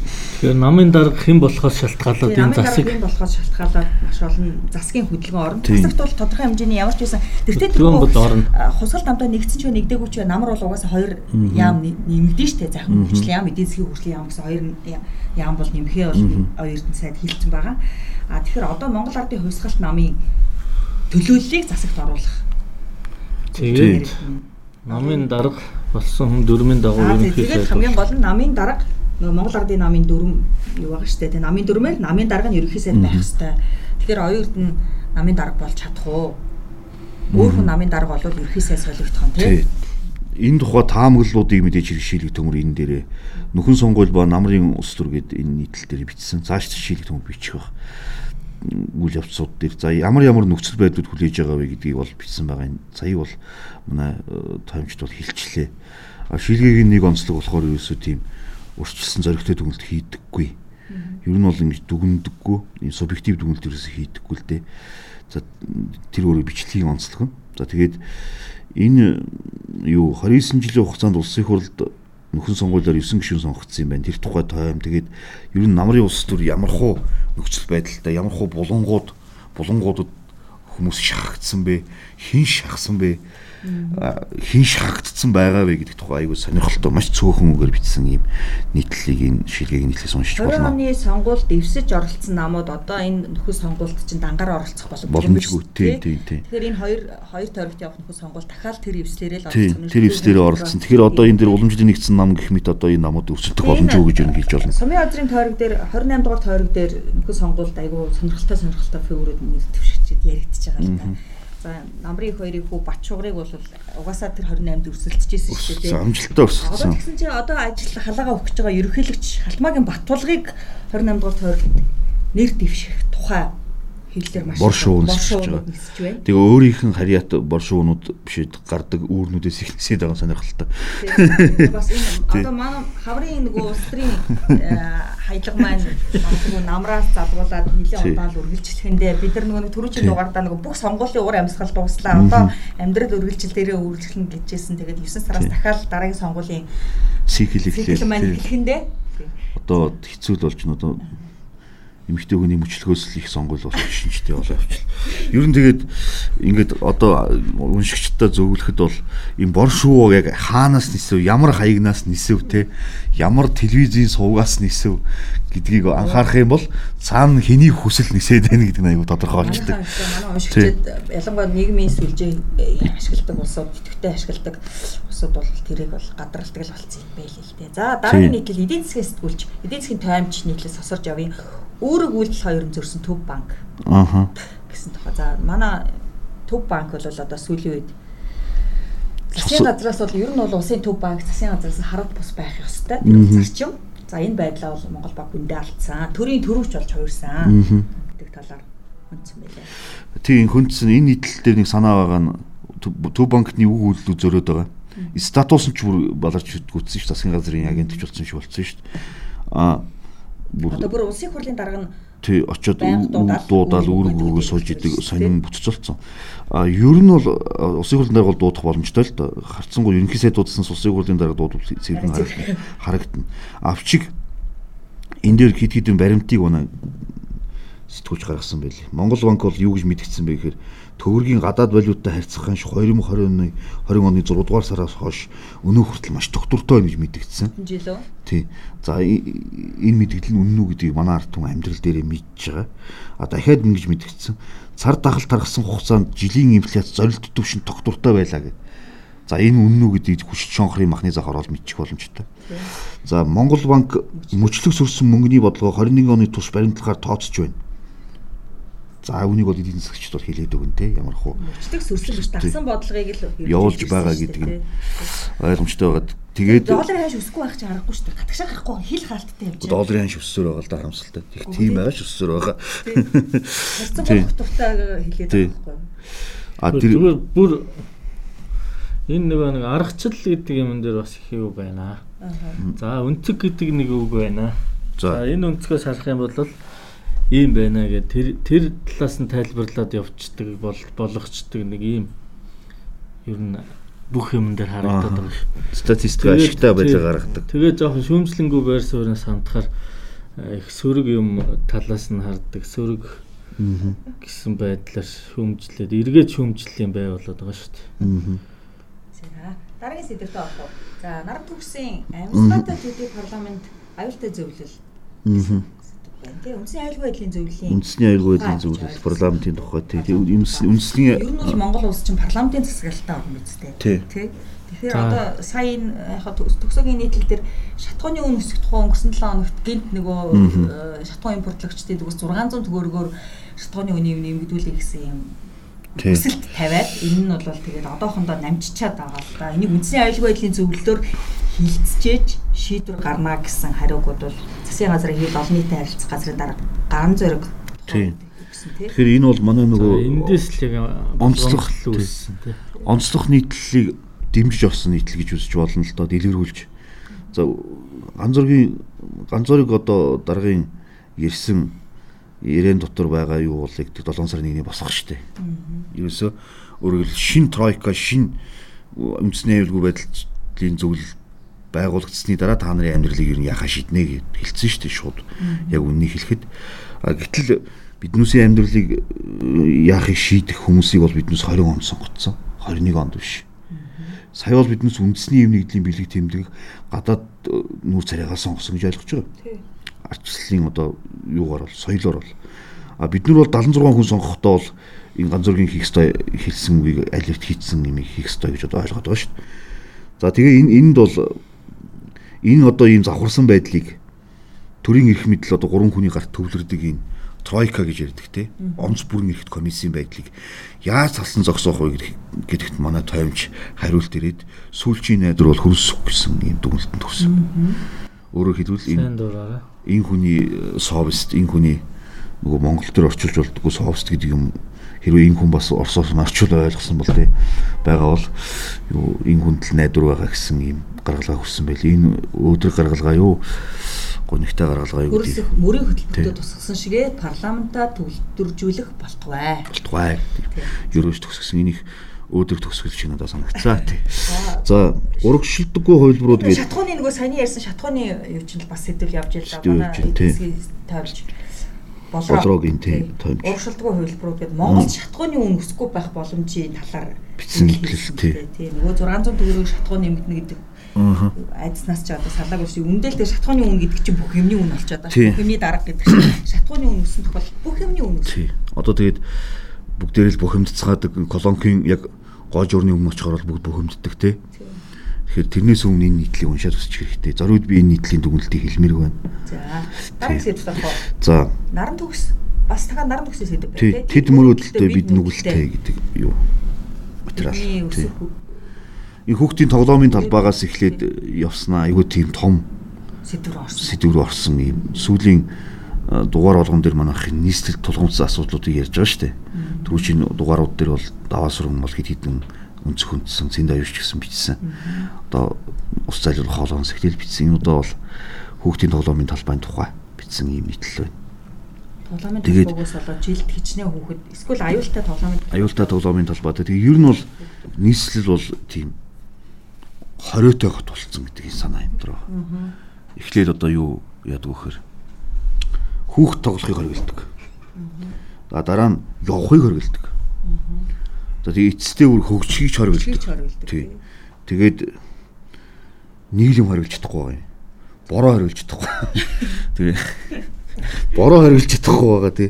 S3: Тэгэхээр намын дарга хэн болохоос шалтгаалаад энэ засаг
S1: хэн болохоос шалтгаалаад маш олон засгийн хөдөлгөөн орно. Засагт бол тодорхой хэмжээний ямар ч байсан. Тэртээ тэр хусгал намтай нэгдсэн ч нэгдээгүй ч намар бол угаасаа хоёр яам нэмэгдэн штэ захин хөгжил яам эдийн засгийн хөгжлийн яам гэсэн хоёр яам бол нэмэхээ бол хоёрын сайд хэлсэн байгаа. А тэгэхээр одоо Монгол Ардын хувьсгалт намын төлөөллийг засагт оруулах.
S3: Тэгээд намын дарга болсон хүн дөрмийн дагуу
S1: ерөнхийдөө тэгээд хамгийн гол нь намын дарга нөгөө Монгол Ардын намын дүрм юу байгаа штэ тэ намын дүрмээр намын дарга нь ерөнхий сайд байх хэвээр. Тэгэхээр оюурд нь намын дарга болж чадах уу? Өөр хүн намын дарга болвол ерөнхий сайд солигдох юм тий.
S2: Энэ тухай таамаглалуудыг мэдээж хэрэгшээлэг төмөр энэ дээрээ нөхөн сонгуул ба намрын улс төр гэд энэ нийтлэл дээр бичсэн. Цааш шилэг төмөр бичих байх үйл явцууд дээр за ямар ямар нөхцөл байдлууд хүлээж байгаа вэ гэдгийг бол бичсэн байгаа. Сая бол манай э, таймчд бол хилчлээ. А шилгээгийн нэг онцлог болохоор ерөөсөө тийм урьдчилсан зоригтой дүгнэлт хийдэггүй. Ер нь бол ингэж дүгнэдэггүй, энэ субъектив дүгнэлт ерөөсөө хийдэггүй л дээ. За тэр өөрө бичлэгийн онцлог нь. За тэгээд энэ юу 29 жилийн хугацаанд улсын хурлд нөхөн сонгуулиар 9 гишүүн сонгогдсон юм байна. Тэр тухай тойм тэгээд ер нь намрын улс төр ямар хуу нөхцөл байдалтай ямар хуу булангууд булангуудад хүмүүс шахагдсан бэ? Хин шахсан бэ? Хин шахагдсан байгаа вэ гэдэг тухай айгүй сонирхолтой маш цөөхөн үгээр бичсэн юм нийтлэлийг энэ шилгээг нийтлээс уншиж
S1: болно. 20 оны сонгуульд дэвсэж оролцсон намууд одоо энэ нөхөс сонгуульд чинь дангаар оролцох
S2: боломжгүй тий.
S1: Тэгэхээр энэ хоёр хоёр тойрогт явах нөхөс сонгуул дахиад тэр эвслэрээ л
S2: оролцох нь. Тэр эвслэрээ оролцсон. Тэгэхээр одоо энэ дэр уламжлалын нэгдсэн нам гэх мэт одоо энэ намууд өвсөлдөх боломж үү гэж юм хэлж болно.
S1: Сумын азрын тойрог дээр 28 дугаар тойрог дээр нөхөс сонгуульд айгүй сонирхолтой сонирхолтой фигурүүд нэр дэвшигчэд яригдчихэж байгаа л та. За намрын их хоёрыг хүү Батшугрыг бол угаасаа тэр 28-д өрсөлдөжсэн шүү
S2: дээ. Амжилттай өрсөлдсөн.
S1: Одоо тэгсэн чинь одоо ажил халаагаа өгч байгаа ерөнхийлөгч Халтмаагийн Батулгыг 28 дугаар тойролд нэр дэвших тухай хэллэр маш
S2: бор шуу нисэж байгаа. Тэгээ өөрийнх нь харьяат бор шуунууд биш гардаг үүрнүүдээс их нисээд байгаа сонирхолтой.
S1: Бас энэ [laughs] одоо манай хаврын нөгөө улс төрийн э, хаялга маань нөгөө намраас залгуулад нэлээд удаан үргэлжлэхэндээ бид нар нөгөө түрүүчийн дугаардаа нөгөө бүх сонгуулийн уур амьсгал дуслаа. Одоо амьдрал үргэлжил дээрээ үргэлжлэн гэжсэн. Тэгээд 9 сараас дахиад дараагийн сонгуулийн
S2: сикл эхлэв.
S1: Сикл маань эхлэхэндээ
S2: одоо хэцүү л болж байна одоо эмэгтэй хүний мөчлөгөөс л их сонгуул болох шинжтэй болоо явчихлаа. Ер нь тэгээд ингээд одоо уншигчдаа зөвлөхөд бол ийм бор шүүг яг хаанаас нисэв, ямар хаягнаас нисэв те ямар телевизийн сувгаас нисв гэдгийг анхаарах юм бол цаана хэний хүсэл нисээд байна гэдэг нь аюу тодорхой болчтой.
S1: Манай уншигчид ялангуяа нийгмийн сүлжээ ашигладаг улсууд идэвхтэй ашигладаг улсууд бол тэрийг бол гадралдаг л болсон юм байл л дээ. За дараагийн нийтлэл эдийн засгийн сэтгүүлч, эдийн засгийн таймч нийтлэл сосорж явъя. Өөрөг үйлдэл хоёр зөрсөн төв банк.
S2: Ааха.
S1: гэсэн тухай. За манай төв банк бол одоо сүүлийн үед засгийн газраас бол ер нь бол улсын төв банк засгийн газраас хараад бус байх ёстой. Тэр зарчим За энэ байдлаа бол Монгол баг хүндээ алдсан. Төрийн төрөвч болж хувирсан гэдэг талаар хүндсэн байлаа.
S2: Тийм хүндсэн энэ нийтлэл дээр нэг санаа байгаа нь Төв банкны үг үйлдэл зөрөөд байгаа. Статус нь ч бүр баларч гүйтсэн шүү. Засгийн газрын агентч болсон шүү болсон шүү. Аа
S1: одоо бүр улсын хурлын дарга нь
S2: тий очоод дуудаал үүрэг рүүгээ сууж идэг сонин бүтцэлцсэн. А ер нь бол улсын хурлын дарга бол дуудах боломжтой л да. Харцсангуу ерөнхий сайд дуудсан улсын хурлын дарга дуудвал цэвэр харагдана. Авчиг энэ дээр хит хитэн баримтыг унаа сэтгүүлж гаргасан байли. Монгол банк бол юу гэж мэдгдсэн бэ гэхээр төгрөгийн гадаад валютаа харьцах ханш 2020 20 оны 6 дугаар сараас хойш өнөө хүртэл маш доктортой байна гэж мэдгдсэн.
S1: Жилөө.
S2: Тий. За энэ мэдгдэл нь үнэн үү гэдгийг манай ард түмэн амьдрал дээрээ мэдж байгаа. А дахиад ингэж мэдгдсэн. Цар тахал тархсан хугацаанд жилийн инфляц зорилт төвшин доктортой байлаа гэдэг. За энэ үнэн үү гэдгийг хүч шонхрын махны зах ороод мэдчих боломжтой. За Монгол банк мөчлөг сүрсэн мөнгөний бодлого 21 оны тус баримтлахаар тооцож байна За үнийг бол эдийн засагчд бол хэлээд өгнө те ямар хуу.
S1: Мөчлөг сүрсэн биш дагсан бодлогыг л
S2: явуулж байгаа гэдэг нь ойлгомжтой байгаад тэгээд
S1: долларын ханш өсөхгүй байх чинь аргагүй шүү дээ. Гадагшаа гарахгүй хил хаалттай явж
S2: байна. Долларын ханш өссөөр байгаа л да харамсалтай. Их тийм байгаа ш өссөөр байгаа.
S1: Болох тухтай хэлээд байгаа байхгүй.
S3: А тэр бүр энэ нөгөө нэг аргачлал гэдэг юм дээр бас их юу байна. За өнцөг гэдэг нэг үг байна. За энэ өнцгөөс харах юм бол ийм байна гэд тэр тэр талаас нь тайлбарлаад явцдаг бол болгочдөг нэг ийм ер нь бүх юм дээр харагдаад байгаа.
S2: Статистик ашигтай байлаа гаргадаг.
S3: Тэгээ жоохон шүүмжлэнгүй байр сууриас хандхаар э, их сөрөг юм талаас нь харддаг. Сөрөг гэсэн байдлаар шүүмжлээд эргээд шүүмжлэлийн бай болоод байгаа шүү дээ.
S1: За дараагийн сэдвтэ орох. За наран төгсийн амьсгалтай төдий парламент аюултай зөвлөл. Аа байна. Тийм үндсний аюулгүй байдлын зөвлөлийн
S2: үндэсний аюулгүй байдлын зөвлөл парламентын тухай. Тийм үндэсний
S1: ер нь бол Монгол улс чинь парламентын засаглалтаа орно үстэй
S2: тийм
S1: Тэгэхээр одоо сая энэ яг төгсөгийн нийтлэл дээр шатхууны үн өсөх тухай өнгөрсөн 7 хоногт гинт нөгөө э, шатхуун импортлогчдын төгс 600 төгөөргөөр шатхууны үнийг нэмэгдүүлэх гэсэн юм төсөлт тавиад энэ нь бол тэгээд одоохондоо намжичаад байгаа л да. Энийг үндсний аюулгүй байдлын зөвлөлөөр хилцчээж шийдвэр гарна гэсэн хариугууд бол засгийн газрын хил олон нийтийн харилцах газрын дарга гаран зориг
S2: тийм Тэгэхээр энэ бол манай нөгөө
S3: эндээс л яг
S2: онцлог үүссэн тийм онцлог нийтлэлийг дэмжиж авсан нийтлэл гэж үзэж болно л доо дэлгэрүүлж. За ганцоргийн ганцорыг одоо даргын ярьсан ирээн дотор байгаа юу бол гэдэг 7 сарын 1-ний босгох штеп. Ерөөсө өөрөөр шин тройка шин үндэсний аюулгүй байдлын зөвлөл байгуулагдсны дараа та нарын амьдралыг ер нь яхаа шийднэ гэд хэлсэн шүү дээ шууд. Яг үннийг хэлэхэд гэтэл биднүүсийн амьдралыг э, яахыг шийдэх хүмүүсийг бол биднээс 20 онд сонгоцсон. 21 онд биш. Сая бол биднээс үндэсний юм нэгдлийн бэлэг тэмдэг гадаад э, нүүр царайгаа сонгосон гэж ойлгож байгаа. Арчлалын одоо юугаар бол соёлоор бол а бид нар бол 76 хүн сонгохдоо бол энэ ганцургийн хийх ёстой хэлсэн үгийг аль хэвт хийцэн юм хийх ёстой гэж одоо ойлгоод байгаа шүү дээ. За тэгээ энэ энд бол энэ одоо ийм завхарсан байдлыг төрийн эрх мэдэл одоо гурван хүний гарт төвлөрдөг энэ тройка гэж ярьдаг те. Онц бүрэн эрхт комиссийн байдлыг яаж салсан зогсоох вэ гэдэгт манай тоомч хариулт ирээд сүүлчийн найдвар бол хөрсөх гэсэн ийм дүгнэлтэнд төрсөн. Өөрөөр хэлбэл энэ энэ хүний э, совест энэ хүний нөгөө Монгол төр орчуулж болдгоо совест гэдэг юм хэрвээ энэ хүн бас Оросоос нь орчуул ойлгосон бол тий байгаа бол юу энэ хүндэл найдвар байгаа гэсэн ийм гаргалгаа хүссэн байл. Энэ өөдрөг гаргалгаа юу гонигтай гаргалгаа юу
S1: гэдэг. Мөрийн хөтөлбөртөө тусгасан шигээ парламентаа төвлөржүүлэх болтугай.
S2: Болтугай. Ерөөж төгсгсөн энийг өөдрөг төгсгөл шиг надад санагцлаа тий. За урагшилдаггүй хувилбарууд
S1: гэж шатхууны нөгөө саяны ярьсан шатхууны юу чинь бас сэдвэл явж илаа манай эдгээс тавьж
S2: болрогийн тийм
S1: томч. Урагшилдаггүй хувилбарууд гэдэг Монгол шатхууны үн өсөхгүй байх боломжийн талаар
S2: бичсэн хэлэл тий.
S1: Тийм нөгөө 600 төгрөгийг шатхуу нэмэгдэнэ гэдэг айдснаас ч одоо салаагүй шиг үндэлтэй шатхууны үн гэдэг чинь бүх юмны үн болчиход байгаа. Бүх юмны дарга гэдэг чинь шатхууны үн өссөн тохиол бүх юмны үн өссөн.
S2: Тий. Одоо тэгээд бүгдээрээ л бухимдцгаадаг колонкийн яг гоо журны өмнө очихоор бүгд бухимддаг тий. Тэгэхээр тэрнээс өмнө энэ нийтлийг уншаад өсчих хэрэгтэй. Зориуд би энэ нийтлийн дүгнэлтийг хэлмээрг байна.
S1: За. Дараагийн сэдв уу?
S2: За.
S1: Наран төгс бас тагаа наран төгсөөс сэдв
S2: байна тий. Тэд мөрөөдөлтөй бид нүгэлтэй гэдэг юу? Материал. Энэ хүүхдийн тоглоомын талбайгаас эхлээд явснаа айгүй тийм том
S1: сэдвэр орсон.
S2: Сэдвэр орсон юм. Сүүлийн дугаар болгон дээр манайх нийслэл тулгамдсан асуудлуудыг ярьж байгаа шүү дээ. Түрүүчийн дугаарууд дээр бол даваа сургам бол хэд хэдэн өнцөг хүндсэн зэнд аюулч гэсэн бичсэн. Одоо ус зайлуулах хоолоон сэтэл бичсэн. Энэ удаа бол хүүхдийн тоглоомын талбайн тухай бичсэн юм нийтлэл байна.
S1: Тоглоомын талбайгаас болоод жилд хичнээн хүүхэд эсвэл аюултай тоглоомын
S2: аюултай тоглоомын талбай. Тэгээ ер нь бол нийслэл бол тийм хориотой хот болцсон гэдэг санаа юм дөрөв. Эхлээд одоо юу яадаг вөхөр хүүхд тоглохыг хориглдог. За дараа нь явахыг хориглдог. За тэгээ эцэстээ бүр хөгжихийг ч хориглдог. Тий. Тэгээд нэг юм хориглож чадахгүй юм. Бороо хориглож чадахгүй. [laughs] Тэгээ бороо хориглож чадахгүй байгаа тий.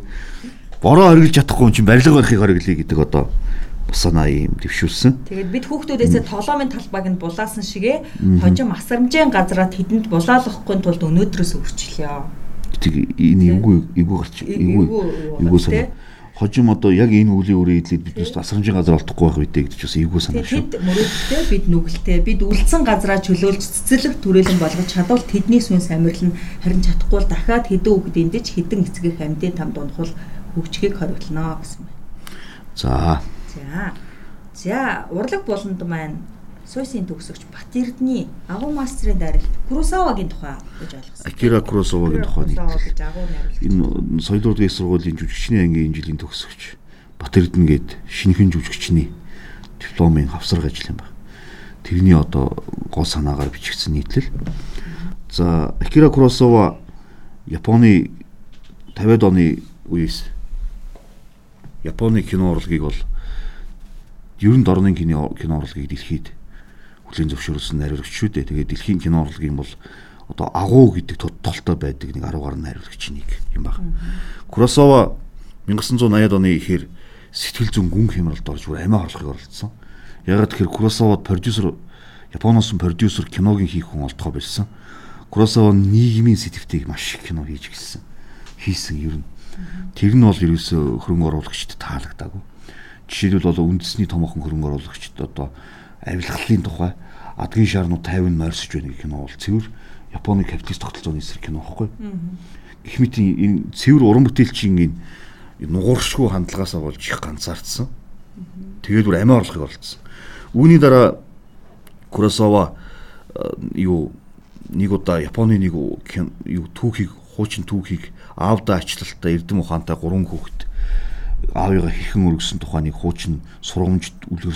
S2: Бороо хориглож чадахгүй юм чинь барилга барихыг хориглоё гэдэг одоо санаа юм дэвшүүлсэн.
S1: Тэгээд бид хүүхдүүдээсээ тоглоомын талбайг нь булаасан шигэ хожим асрамжийн газраа тэдэнд булаалгахгүй тулд өнөөдрөөс өрчлөё
S2: тэг энэ эвгүй эвгүй гарч эвгүй эвгүй санаа хожим одоо яг энэ үлийн үрээ идэлээд биднээс асрамжийн газар олдохгүй байх үедээ гэж бас эвгүй санаа шүү.
S1: Бид мөрөөдөлтэй бид нүгэлтэй бид үлдсэн газараа чөлөөлж цэцэрлэг төрөлн болгож чадвал тэдний сүнс амирлан харин чадахгүй л дахиад хэдэн хүүхэд эндэж хэдэн эцгэх амьдын там дунхал хөгжихийг хориглоно гэсэн байна.
S2: За.
S1: За. За урлаг болонд маань Сойсын төгсөгч Батэрдний агуу мастрын дарилт Куросавагийн тухай гэж ойлгосон.
S2: Акира Куросавагийн тухай нэг. Энэ соёлын сургуулийн жүжигчний ангийн энэ жилийн төгсөгч Батэрдэн гээд шинэхэн жүжигчний дипломын хавсарга ажил юм байна. Тэрний одоо гол санаагаар бичигдсэн нийтлэл. За Акира Куросава Японы 50-ад оны үеэс Японы кино урлагийг бол ерөн дорны кино кино урлагийг дэлхийд хүлийн зөвшөөрсөн найруулагч шүү дээ. Тэгээд дэлхийн кино урлагийн бол одоо агуу гэдэг тодтолтой байдаг нэг 10 гаруй найруулагч нэг юм баг. Куросава 1980-ад оны ихээр сэтгэл зүйн гүн хямралд орж бүр амиа хорлохыг оролдсон. Ягаад тэгэхээр Куросавад продюсер Японоос продюсер киногийн хийх хүн олдгоо байсан. Куросава нийгмийн сэтгэвтэйг маш их кино хийж гисэн. Хийсэн ер нь. Тэр нь бол ерөөсө хөрөнгө оруулагчд таалагдаагүй. Жишээлбэл бол үндэсний томоохон хөрөнгө оруулагчд одоо авилгалын тухай адгийн шаарнууд 50 нь морьсож байна гэх кино бол цэвэр Японы капиталист тогтолцооны эсрэг кино байхгүй. Гэх мэт энэ цэвэр уран бүтээлчийн энэ нугууршгүй хандлагаасаа болж их ганцаардсан. Тэгээд бүр амиа орлохыг болцсон. Үүний дараа Куросава юу нэг удаа Японы нэг юу түүхийг хуучин түүхийг аавда ачлалтаа Эрдэм ухаантай гурван хүүхэд аавыгаа хэрхэн өргөсөн тухай нэг хуучин сургамжид үлгэр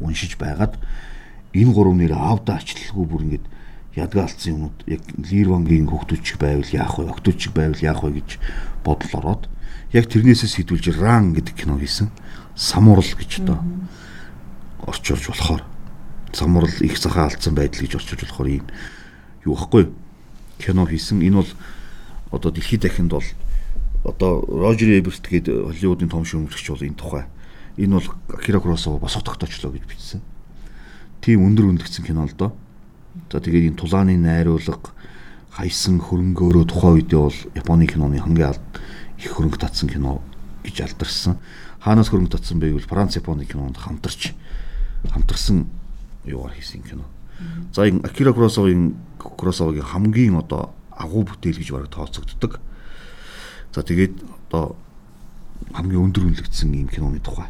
S2: уншиж байгаад энэ гурав нэр аавда ачлалгүй бүр ингээд ядга алдсан юмуд яг Лирвангийн хөгтөчг байвал яах вэ? Октөчг байвал яах вэ гэж бодол ороод яг тэрнээсээ сэтүүлж Ран гэдэг кино хийсэн. Самурал гэж одоо орчуулж болохоор самурал их захаа алдсан байдал гэж орчуулж болохоор ийм юу байхгүй кино хийсэн. Энэ бол одоо дэлхийд дахинд бол одоо Рожер Эберт гээд Холливуудын том шүүмжлэгч бол энэ тухай энэ бол Акира Куросава босоо тогтоочлоо гэж бичсэн тийм өндөр өндөгцөн кино л доо. За тэгээд энэ тулааны найруулга хайсан хөрөнгөөрөө тухайн үедээ бол Японы киноны хамгийн алд их хөрөнгө татсан кино гэж алдарсан. Хаанаас хөрөнгө татсан бэ гэвэл Франц Японы кинонд хамтарч хамтарсан юугаар хийсэн кино. За энэ Акира Куросавагийн Куросавагийн хамгийн одоо агуу бүтээл гэж бараг тооцогддог. За тэгээд одоо хамгийн өндөр үнэлэгдсэн ийм киноны тухай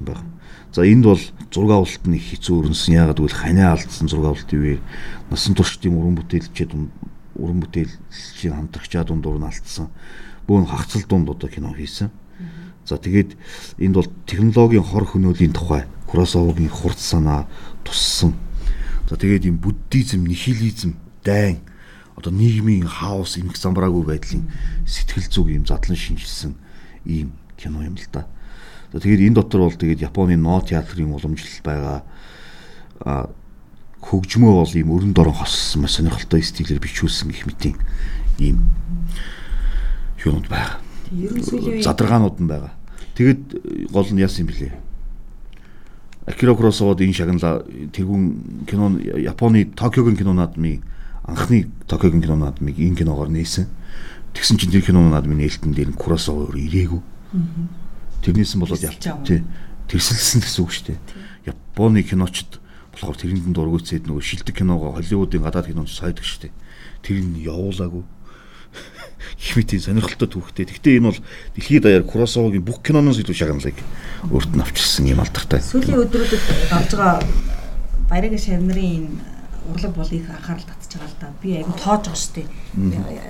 S2: юм байна. За энд бол зураг авалт нь их хэцүү өрнсөн. Яагаад гэвэл ханиа алдсан зураг авалтын үеэр насан туршдын уран бүтээлчид уран бүтээлчийн хамтрагчаа дундуур нь алдсан. Бөөн хагцал дунд одоо кино хийсэн. За тэгээд энд бол технологийн хор хөнөөлийн тухай Куросавагийн хурц санаа туссан. За тэгээд юм буддизм, нихилизм, дайн одоо нийгмийн хаос, эмх замбраагүй байдлын сэтгэл зүг юм задлан шинжилсэн ийм кино юм л да. Тэгээд энэ дотор бол тэгээд Японы но театрын уламжлал байгаа. А хөгжмөө бол ийм өрн дорон хоссон маш сонирхолтой стилээр бичүүлсэн гэх мэтийн ийм юунууд байгаа. Задаргаанууд нь байгаа. Тэгэд э, гол нь яасан юм блэ? Акира Куросавад энэ шагналаа тэргүүн кино нь Японы Токиогийн кино наадмын анхны Токиогийн кино наадмыг энэ киногоор нээсэн. Тэгсэн чинь тэр кино наадмын нээлтэн дээр нь Куросава өөр ирээгүй. Тэрнээс нь болоод тий тэрсэлсэн гэсэн үг шүү дээ. Японы киночд болохоор тэрэнд нь дургуйцээд нөгөө шилдэг киногоо Холливуудын гадаад киноч сайдаг шүү дээ. Тэр нь явуулаагүй. [laughs] Химитийн сонирхолтой түүхтэй. Гэхдээ энэ бол дэлхийд даяар Куросавагийн бүх киноноос илүү шагналыг өөрт нь авчирсан юм алдартай.
S1: сүүлийн өдрүүдэд гарч байгаа баяргийн шавнарын энэ урлаг бол их анхаарал татж байгаа л да. Би айгу тоож байгаа шүү дээ.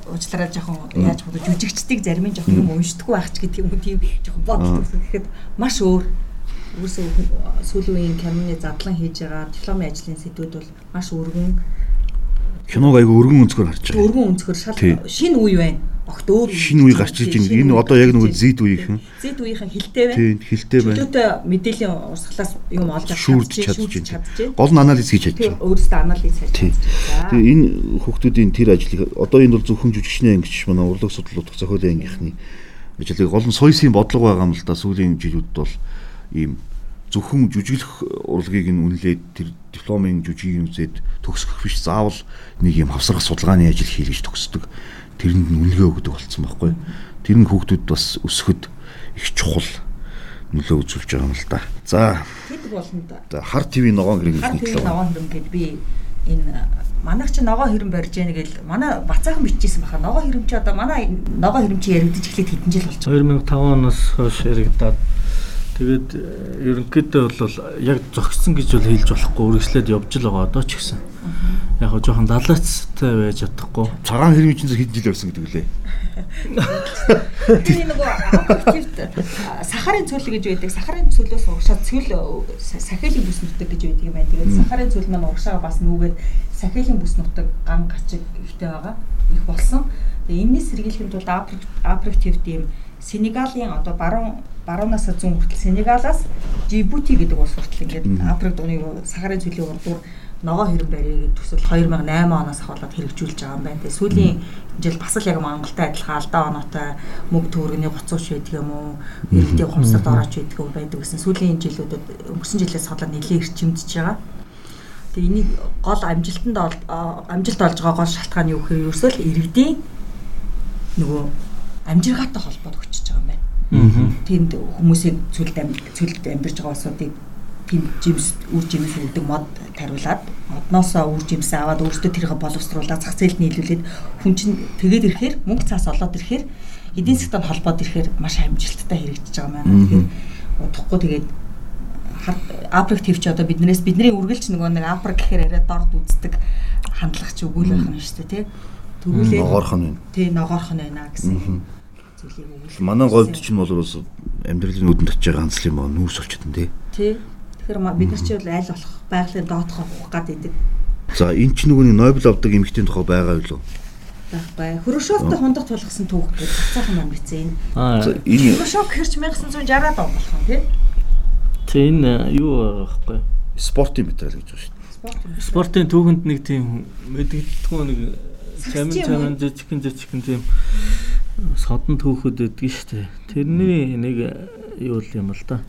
S1: Уучлаарай жоохон яаж бодож жүжигчдийг зарим нь жоохон юм уншдаггүй байх ч гэдэг юм уу тийм жоохон бодол төрсөн. Тэгэхэд маш өөр Үүсээ сүүлийн үеийн киноны задлан хийж байгаа дипломын ажлын сэдвүүд бол маш өргөн
S2: Киног айгүй өргөн өнцгөр харж байгаа.
S1: өргөн өнцгөр шал шинэ үе байна. Огт өөр
S2: Шинэ үе гарч ирж байна. Энэ одоо яг нөгөө зэд үеийнхэн.
S1: зэд үеийнхэн хилтэй байна.
S2: Тийм хилтэй байна.
S1: Чөлөөтэй мэдээллийн урсгалаас юм олж авч чадчих,
S2: чадчих.
S1: чадчих.
S2: Гол нь анализ хийж чадчих.
S1: Тэр өөрөөсөө анализ хийж
S2: Тий.
S1: чадчих.
S2: Тэгээ энэ хүүхдүүдийн тэр ажлыг одоо энэ бол зөвхөн жүжигчний ангич манай урлаг судлалт зохиолын ангийнхны ажлыг гол нь соёсын бодлого байгаа юм л да сүүлийн жилүүд бол ийм зөвхөн жүжиглэх урлагийг нь үнэлээд тэр дипломын жүжигийг үзээд төгсгөх биш заавал нэг юм хавсрах судалгааны ажил хийлгэж төгсдөг тэрэнд нь үнэлгээ өгдөг болсон байхгүй. Тэр нь хүүхдүүд бас өсөхөд их чухал нөлөө үзүүлж байгаа юм л да за.
S1: Тэд болно да.
S2: за хар ТV ногоон гэрийн
S1: Хар
S2: хэлний
S1: тэр
S2: талаар
S1: ногоон хэрэм гэд би энэ манайх чи ногоон хэрэм барьж яана гэл манай бацаахан бичижсэн баха. Ногоон хэрэм чи одоо манай ногоон хэрэм чи яригдчих эхлээд хэдэн жил болж
S3: 2005 оноос хойш яригадаад тэгээд э, ерөнхийдөө бол яг зогссон гэж бол хэлж болохгүй үргэлжлээд явж л байгаа одоо ч гэсэн. Яг хоо жоохон далаацтай байж чадахгүй.
S2: цагаан хэрмийн чинь хэдэн жил байсан гэдэг үлээ
S1: Тэр нөгөө активт сахарын цөл гэж байдаг. Сахарын цөлөөс урагшаад цөл сахилийн бүс нутаг гэж байдаг юм байна. Тэгээд сахарын цөл маань урагшаага бас нүгээд сахилийн бүс нутаг ган гачиг ихтэй байгаа. Их болсон. Тэгээд энэс сэргийлэхэд бол апроктивт юм Сенегалийн одоо баруун баруунаас зүүн хүртэл Сенегалаас Жибути гэдэг улс хүртэл ингээд апрокт оны сахарын цөлийн урдуур ногоо хэрэм барья гэж төсөл 2008 оноос ахуулаад хэрэгжүүлж байгаа юм байна. Тэгээ сүүлийн жил бас л яг Монголтай адилхан алдаа оноотой мөг төгрөгийн гоцооч байдаг юм уу? Иргэдийн хумсад орооч байдаг юм байдаг гэсэн сүүлийн жилүүдэд өнгөрсөн жилээс хадаад нэлээд эрчимдэж байгаа. Тэгээ энийг гол амжилтанд амжилт олж байгаа гол шалтгаан юу гэхээр ерөөсөө л иргэдийн нөгөө амжиргаатай холбоод өгчөж байгаа юм байна тэнд хүмүүсийг цүлд цүлд амьдарч байгаа улсуудыг тийм жимс үр жимс өгдөг мод тариулаад модноосоо үр жимсээ аваад өөрсдөө тэрийг боловсруулаад зах зээлд нийлүүлээд хүн чинь тэгээд ирэхээр мөнгө цаас олоод ирэхээр эдийн засгад холбоод ирэхээр маш амжилттай хэрэгжиж байгаа маань. Тэгэхээр удахгүй тэгээд априк твч одоо биднээс бидний үргэлж нөгөө нэг априк гэхээр арай дорд үздэг хандлага чи өгүүл байх юм шүү дээ тий. Төрүүлээ
S2: ногоорхон байна
S1: тий ногоорхон байна гэсэн зүйлийг өгүүл.
S2: манай говьд чинь бол бас амьдралын нүдэнд очиж байгаа ганц юм ба нүүрс болчихсон тий
S1: Тий. Тэгэхээр бид нар чи бол аль болох байгалийн доотхоо ухах гад идэг
S2: За энэ ч нөгөө нэг Нобель авдаг эмэгтэйн тухай байгаа юу?
S1: байхгүй. Хрушевтой хундах тулгсан түүх гэж цаахан маань бичсэн.
S3: Аа.
S2: За энэ
S1: Хрушев хэрч 1960-аад он болох юм тий.
S3: Тэ энэ юу байхгүй.
S2: спортын материал гэж байгаа шүү дээ.
S3: Спортын түүхэнд нэг тийм мэдгэлтгүй нэг чамин чамин жижигхэн жижигхэн тийм содон түүхүүд өгдөг шүү дээ. Тэрний нэг юу юм л да.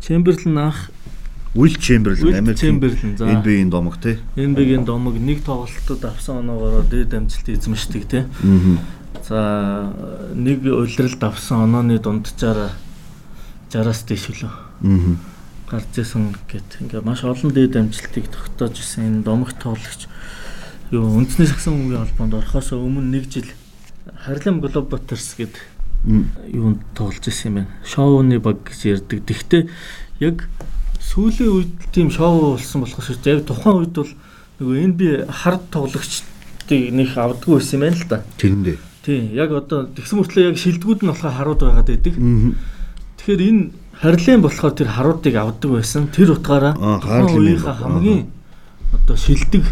S3: Чемберлен ах
S2: Will Chamberlain
S3: Will
S2: Америк
S3: Chamberlain, за.
S2: NBA-ийн домог тий.
S3: NBA-гийн домог нэг тоглолтод авсан оноогоор дээд амжилт эзэмшдэг тий. За нэг улиралд авсан онооны дунджаараа 60-аас дээш үлээ
S2: Аа.
S3: гарч исэн гэт ингээ маш олон дээд амжилтыг тогтоож исэн энэ домог тоглогч юу үндэсний сагсан үеийн холбоонд орохоос өмнө нэг жил Харлем Globetrotters гэд юунд тоглож исэн юм байна. Шоуны баг гэж ярьдаг. Тэгтээ яг сүүлийн үед тийм шоу болсон болохоос яг тухайн үед бол нөгөө NBA хард тоглогчдыг нэх авдаггүй байсан юм байна л да.
S2: Тэрэндээ.
S3: Тийм яг одоо тэгсэн мөртлөө яг шилдэгүүд нь болохоор харууд байгаад байдаг. Тэгэхээр энэ харилын болохоор тэр харуудыг авдаг байсан. Тэр утгаараа
S2: юм.
S3: хамгийн одоо шилдэг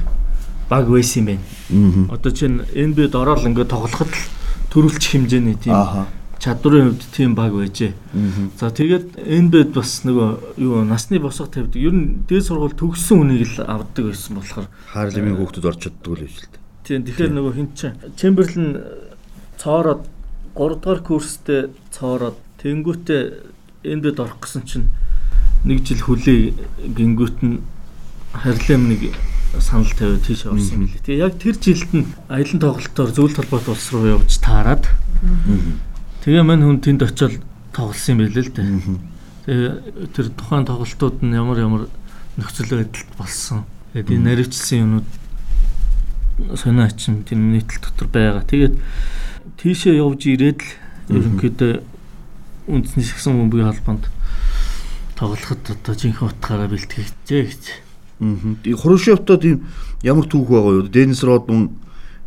S3: баг байсан юм байна. Одоо чинь NBA-д ороод ингээд тоглоход л төрүүлчих хэмжээний тийм чадварын хувьд тийм баг байжээ. За тэгээд НБ бас нөгөө юу насны босго тавьдаг. Ер нь дээд сургууль төгссөн хүнийг л авдаг байсан болохоор
S2: Хаарлымын хүүхдүүд орж чаддаг л байж л дээ.
S3: Тийм тэгэхээр нөгөө хин чин Чемберлен цоороод 3 дугаар курстэй цоороод тэнгүүтээ НБ-д орох гэсэн чинь нэг жил хүлээ гингүүт нь харилам нэг санал тавиад тийш орсон юм лээ. Тэгээ яг тэр жилд нь аялын тоглолтоор зөвлөлт холбоот улс руу явж таарад Тэгээ мань хүн тэнд очиод тоглосон юм байл л дээ. Тэгээ тэр тухайн тоглолтууд нь ямар ямар нөхцөл байдалд болсон. Тэгээд энэ наривчлсан юмнууд сонио ачин тийм нийтлэл дотор байгаа. Тэгээд тийшээ явж ирээд л ерөнхийдөө үндэсний шигсэн бөмбөгийн холбоонд тоглоход одоо жинхэнэ утгаараа бэлтгэжээ гэж.
S2: Аа. Хрушевтод ийм ямар түүх байгаа юу? Денис Родман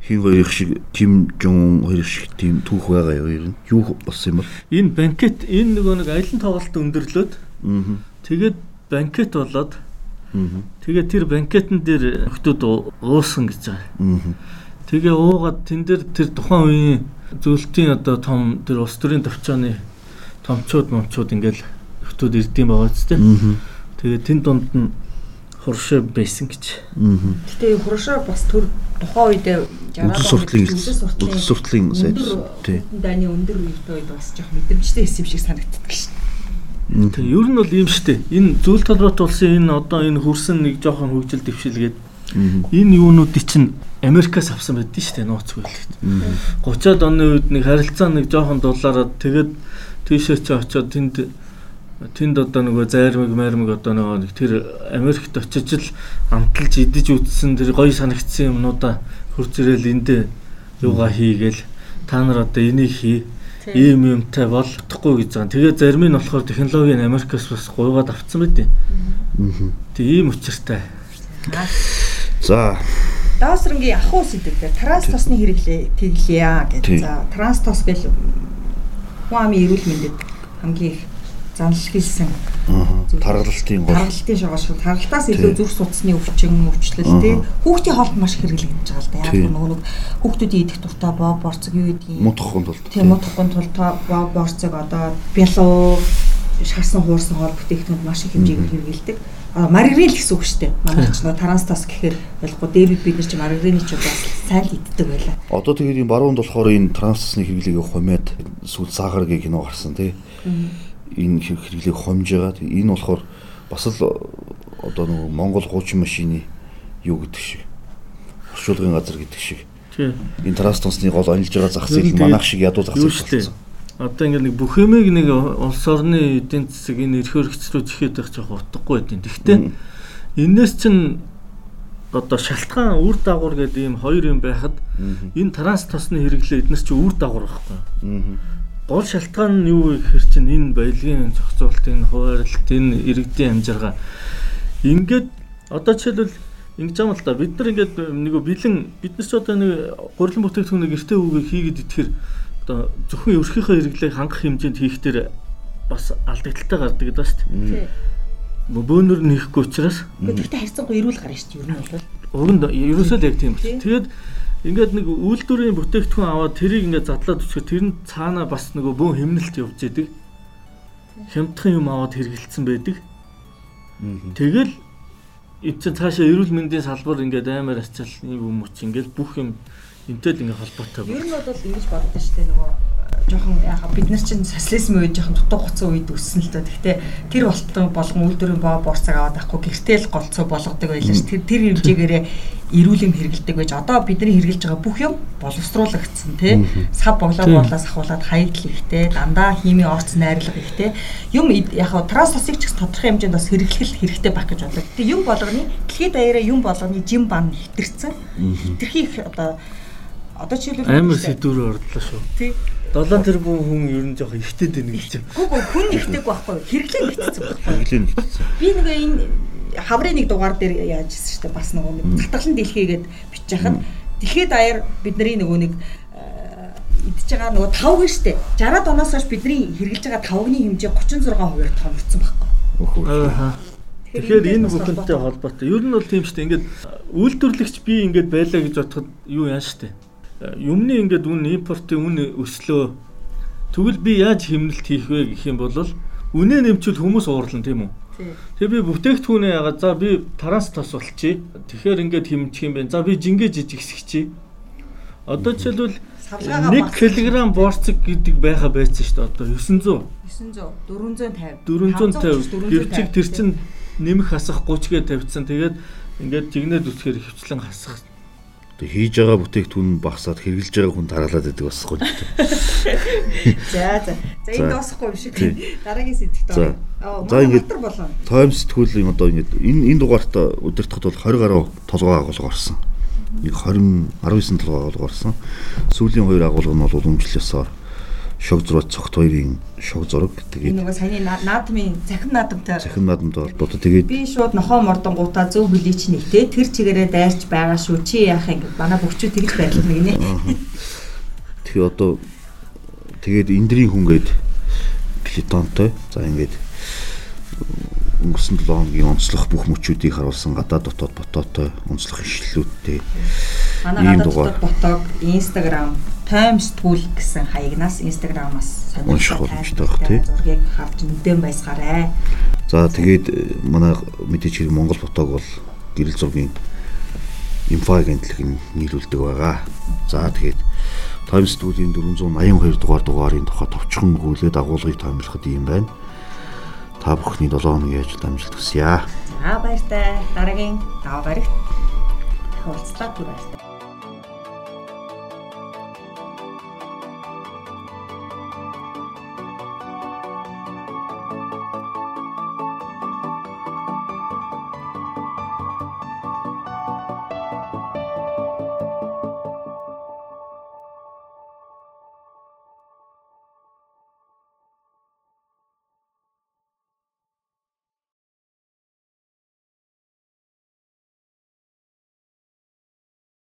S2: хин хоёр шиг Ким Жон хоёр шиг тийм түүх байгаа юу ер нь юу болсон юм бол
S3: энэ банкет энэ нөгөө нэг аялын тоглолт өндөрлөөд тэгээд банкет болоод тэгээд тэр банкетн дээр нөхдүүд уусан гэж байгаа. Тэгээ уугаад тэн дээр тэр тухайн үеийн зөвлөлтийн одоо том тэр улс төрийн төвчөөний томчууд момчууд ингээл нөхдүүд ирдэм байгаа ч тийм. Тэгээ тэн донд нь хуршаа байсан гэж.
S1: Гэтэ хуршаа бас төр тухайн үедээ
S2: Үдс суртлын үдс суртлын сайд
S1: тий. Даны өндөр үед бас жоох мэдрэмжтэй хэсэм шиг санагддаг шин.
S3: Тэг ер нь бол ийм штэ. Энэ зүйл толгойт улсын энэ одоо энэ хөрсөн нэг жоохон хөгжил дэвшилгээд энэ юунуудыг чинь Америкаас авсан байдсан штэ нууц хөлөгт. 30-аад оны үед нэг харилцаа нэг жоохон дулаараад тэгээд тийшээ чи очиод тэнд тэнд одоо нөгөө зайрмаг майрмаг одоо нөгөө тэр Америкт очиж л амталж идэж үтсэн тэр гоё санагдсан юмнуудаа хурц ирэл эндээ юугаа хийгээл та нар одоо энийг хий. Ийм юмтай бол утахгүй гэж байгаа. Тэгээ зарим нь болохоор технологийн Америкаас бас гуйгаад авцсан байдیں۔ Тэг ийм учиртай.
S2: За.
S1: Даасрангийн ахуй сэдв дээр транс тосны хэрэглээ тэглэе гэж. За транс тос гэл хүн амын эрүүл мэндэд хамгийн их занл хийсэн
S2: тархалтын гол
S1: тархалтын шогоо шүү. Тархалтаас илүү зүрх судасны өвчин, өвчлөл тий. Хүүхдийн хоолд маш хэрэглэгдэж байгаа л да. Яг нөгөө нэг хүүхдүүдийн идэх дуртай боо борцог юу гэдгийг
S2: мутахгүй тулд.
S1: Тий, мутахгүй тулд боо борцог одоо бялуу шарсан хуурсан хоол бүтээгдэхүүнд маш их хэмжээгээр хэрэгэлдэг. А маргарин л гэсэн үг шүү дээ. Манай [laughs] ч нөө тарантас гэхээр болохгүй дээр бид нар ч маргарины ч бас сайн иддэг байлаа.
S2: Одоо тэгээд энэ баруунд болохоор энэ трансны хэрэглээг хумаад сүүл сахаргийн кино гарсан тий энэ хэрэглээг хомж байгаа. Энэ болохоор бас л одоо нэг Монгол хуучин машины юу гэдэг шиг оршуулгын газар гэдэг шиг.
S3: Тийм.
S2: Энэ трастонсны гол онилж байгаа зах зээл манайх шиг ядуу зах зээл
S3: болсон. Одоо ингээд нэг бүх юмыг нэг улс орны эдийн засаг энэ эрх хөрөгчрүүд ихэд байх жоох утгагүй байдیں۔ Гэхдээ энээс чинь одоо шалтгаан үр дагавар гэдэг ийм хоёр юм байхад энэ транс тосны хэрэглээ эднес чи үр дагавар байхгүй гол шалтгаан нь юу гэхээр чинь энэ баялагын зохицуулалт энэ хуваарлт энэ иргэдийн амжиргаа ингээд одоо жишээлбэл ингэж юм л да бид нар ингээд нэг бэлэн бид нар ч одоо нэг гурилан бүтээгдэхүүнийг эртээ үгийг хийгээд итгэхэр одоо зөвхөн өрхийнхөө хэрэглээг хангах хэмжээнд хийхдээ бас алдагдaltaй гардаг гэдэг ба шүү дээ. Бөөнөр нэхгүй учраас
S1: гэхдээ харьцангуй эрүүл гарна шүү дээ ер нь бол.
S3: Уг нь ерөөсөө л яг тийм байна. Тэгээд Ингээд нэг үйлдвэрийн бүтээгдэхүүн аваад тэрийг ингээд задлаад өчгөө тэр нь цаанаа бас нөгөө бөөн хэмнэлт явж идэг. Хямдхан юм аваад хэрэгэлсэн байдаг. Тэгэл чинь цаашаа эрүүл мэндийн салбар ингээд аймаар ачаал юм уч ингээд бүх юм энтэй л ингээд холбоотой
S1: байна. Ер нь бол ингэж боддоо шүү дээ нөгөө жоохон яага бид нар чинь социализм үед жоохон дутуу гоцсон үед өссөн л доо. Гэхдээ тэр болтон болгон үйлдвэрийн боо борцог аваад авахгүй гэртэл голцоо болгодог байлаа ш. Тэр тэр хэмжээгээрээ эрүүл юм хэрэгэлдэг байж одоо бидний хэрэгжилж байгаа бүх юм боловсруулагдсан тий. Сав боглоод болоос ахуулаад хаягдл ихтэй, дандаа химийн орц найрлага ихтэй. Юм яг транс тосыг ч тодорхой хэмжээнд бас хэрэглэх хэрэгтэй байх гэж бодлоо. Гэтэ юм болгоны дэлхийд даяараа юм болгоны жим бан хитэрсэн. Хитрхи их одоо одоо жишээлбэл
S3: амар сэдвээр ордлоо шүү. Тий. 7 тэрбум хүн ер нь жоох ихтэй дээ гэж.
S1: Гүг хүн ихтэйг байхгүй хэрэглээ нэгтсэн байхгүй.
S2: Хэрэглээ нэгтсэн.
S1: Би нэг энэ хаврын нэг дугаар дээр яаж ирсэн шүү дээ бас нөгөө нэг татгалан дэлхийгээд бичиж хахад дэлхийд даяар бидний нөгөө нэг идж байгаа нөгөө 5 гэж штэ 60-аад оноос хойш бидний хэрэгжилж байгаа тавгны хэмжээ 36%-аар томогдсон байхгүй.
S3: Аа. Тэгэхээр энэ бүхэнтэй холбоотой. Ер нь бол тийм штэ. Ингээд үйлдвэрлэгч би ингээд байлаа гэж бодоход юу яан штэ юмны ингээд үн импортын үн өслөө Тэгвэл би яаж хэмнэлт хийх вэ гэх юм бол үнэ нэмчүүл хүмүүс уурлан тийм үү? Тэгээ би бүтээгдэхүүнээ яагаад за би тараас тос болчихъя. Тэгэхээр ингээд хэмжих юм байна. За би жингээ жижигсгчихье. Одоо жишээлбэл нэг килограмм борцог гэдэг байха байсан шүү дээ. Одоо 900.
S1: 900 450.
S3: 450. Гэвчиг тэр чин нэмэх хасах 30 гээ тавьчихсан. Тэгээд ингээд жигнээд үсгээр хөвчлэн хасах
S2: хийж байгаа бүтээгдэхүүн багасаад хэрэгжилж байгаа хүн тараалаад байдаг бас гоё. [laughs]
S1: За за. За энэ дуусахгүй юм шиг. Дараагийн сэдвт
S2: орно. За ингээд тойм сэтгүүл юм одоо ингээд энэ энэ дугаарт удирдахад бол 20 гаруй толгой агуулга орсон. Нэг 20 19 толгой агуулга орсон. Сүүлийн хоёр агуулга нь бол өмчлөөсөөр шог зураг цогт хоёрын шог зураг
S1: тэгээд нөгөө саяны наадмын цахим наадамтай.
S2: Цахим наадамтай холбоотой. Тэгээд
S1: би шууд нохоо мордонгуудаа зөв билийч нэгтэй тэр чигээрээ дайрч байгаа шүү. Чи яах юм? Гээд манай бөхчүүд тэгж байрлал нэгнэ
S2: тэгээ одоо тэгээд эндрийн хүн гээд клитонтой за ингээд өнгөрсөн 7 хоногийн онцлог бүх мөчүүдийг харуулсан гадаад дотоод ботоотой онцлог ишлэлүүдтэй
S1: манай гадаад ботог инстаграм тайм сэтгүүл гэсэн хаягнаас инстаграмаас
S2: сонирхолтой боломжтой бах тий.
S1: зургийг харж нүдэн байсгаарай
S2: за тэгээд э, манай мэдээч хэрэг Монгол ботог бол гэрэл зургийн инфо агентлаг нийлүүлдэг байгаа. За тэгээд тайм сэтгүүлийн 482 дугаар дугаарын тухай товчхон хүүлээд агуулгыг томилоход юм байна. Та бүхний 7 хоногийн ажилд амжилт хүсье.
S1: За баяртай. Дараагийн даваа баригт. Дахин уулзлаа түр баяртай.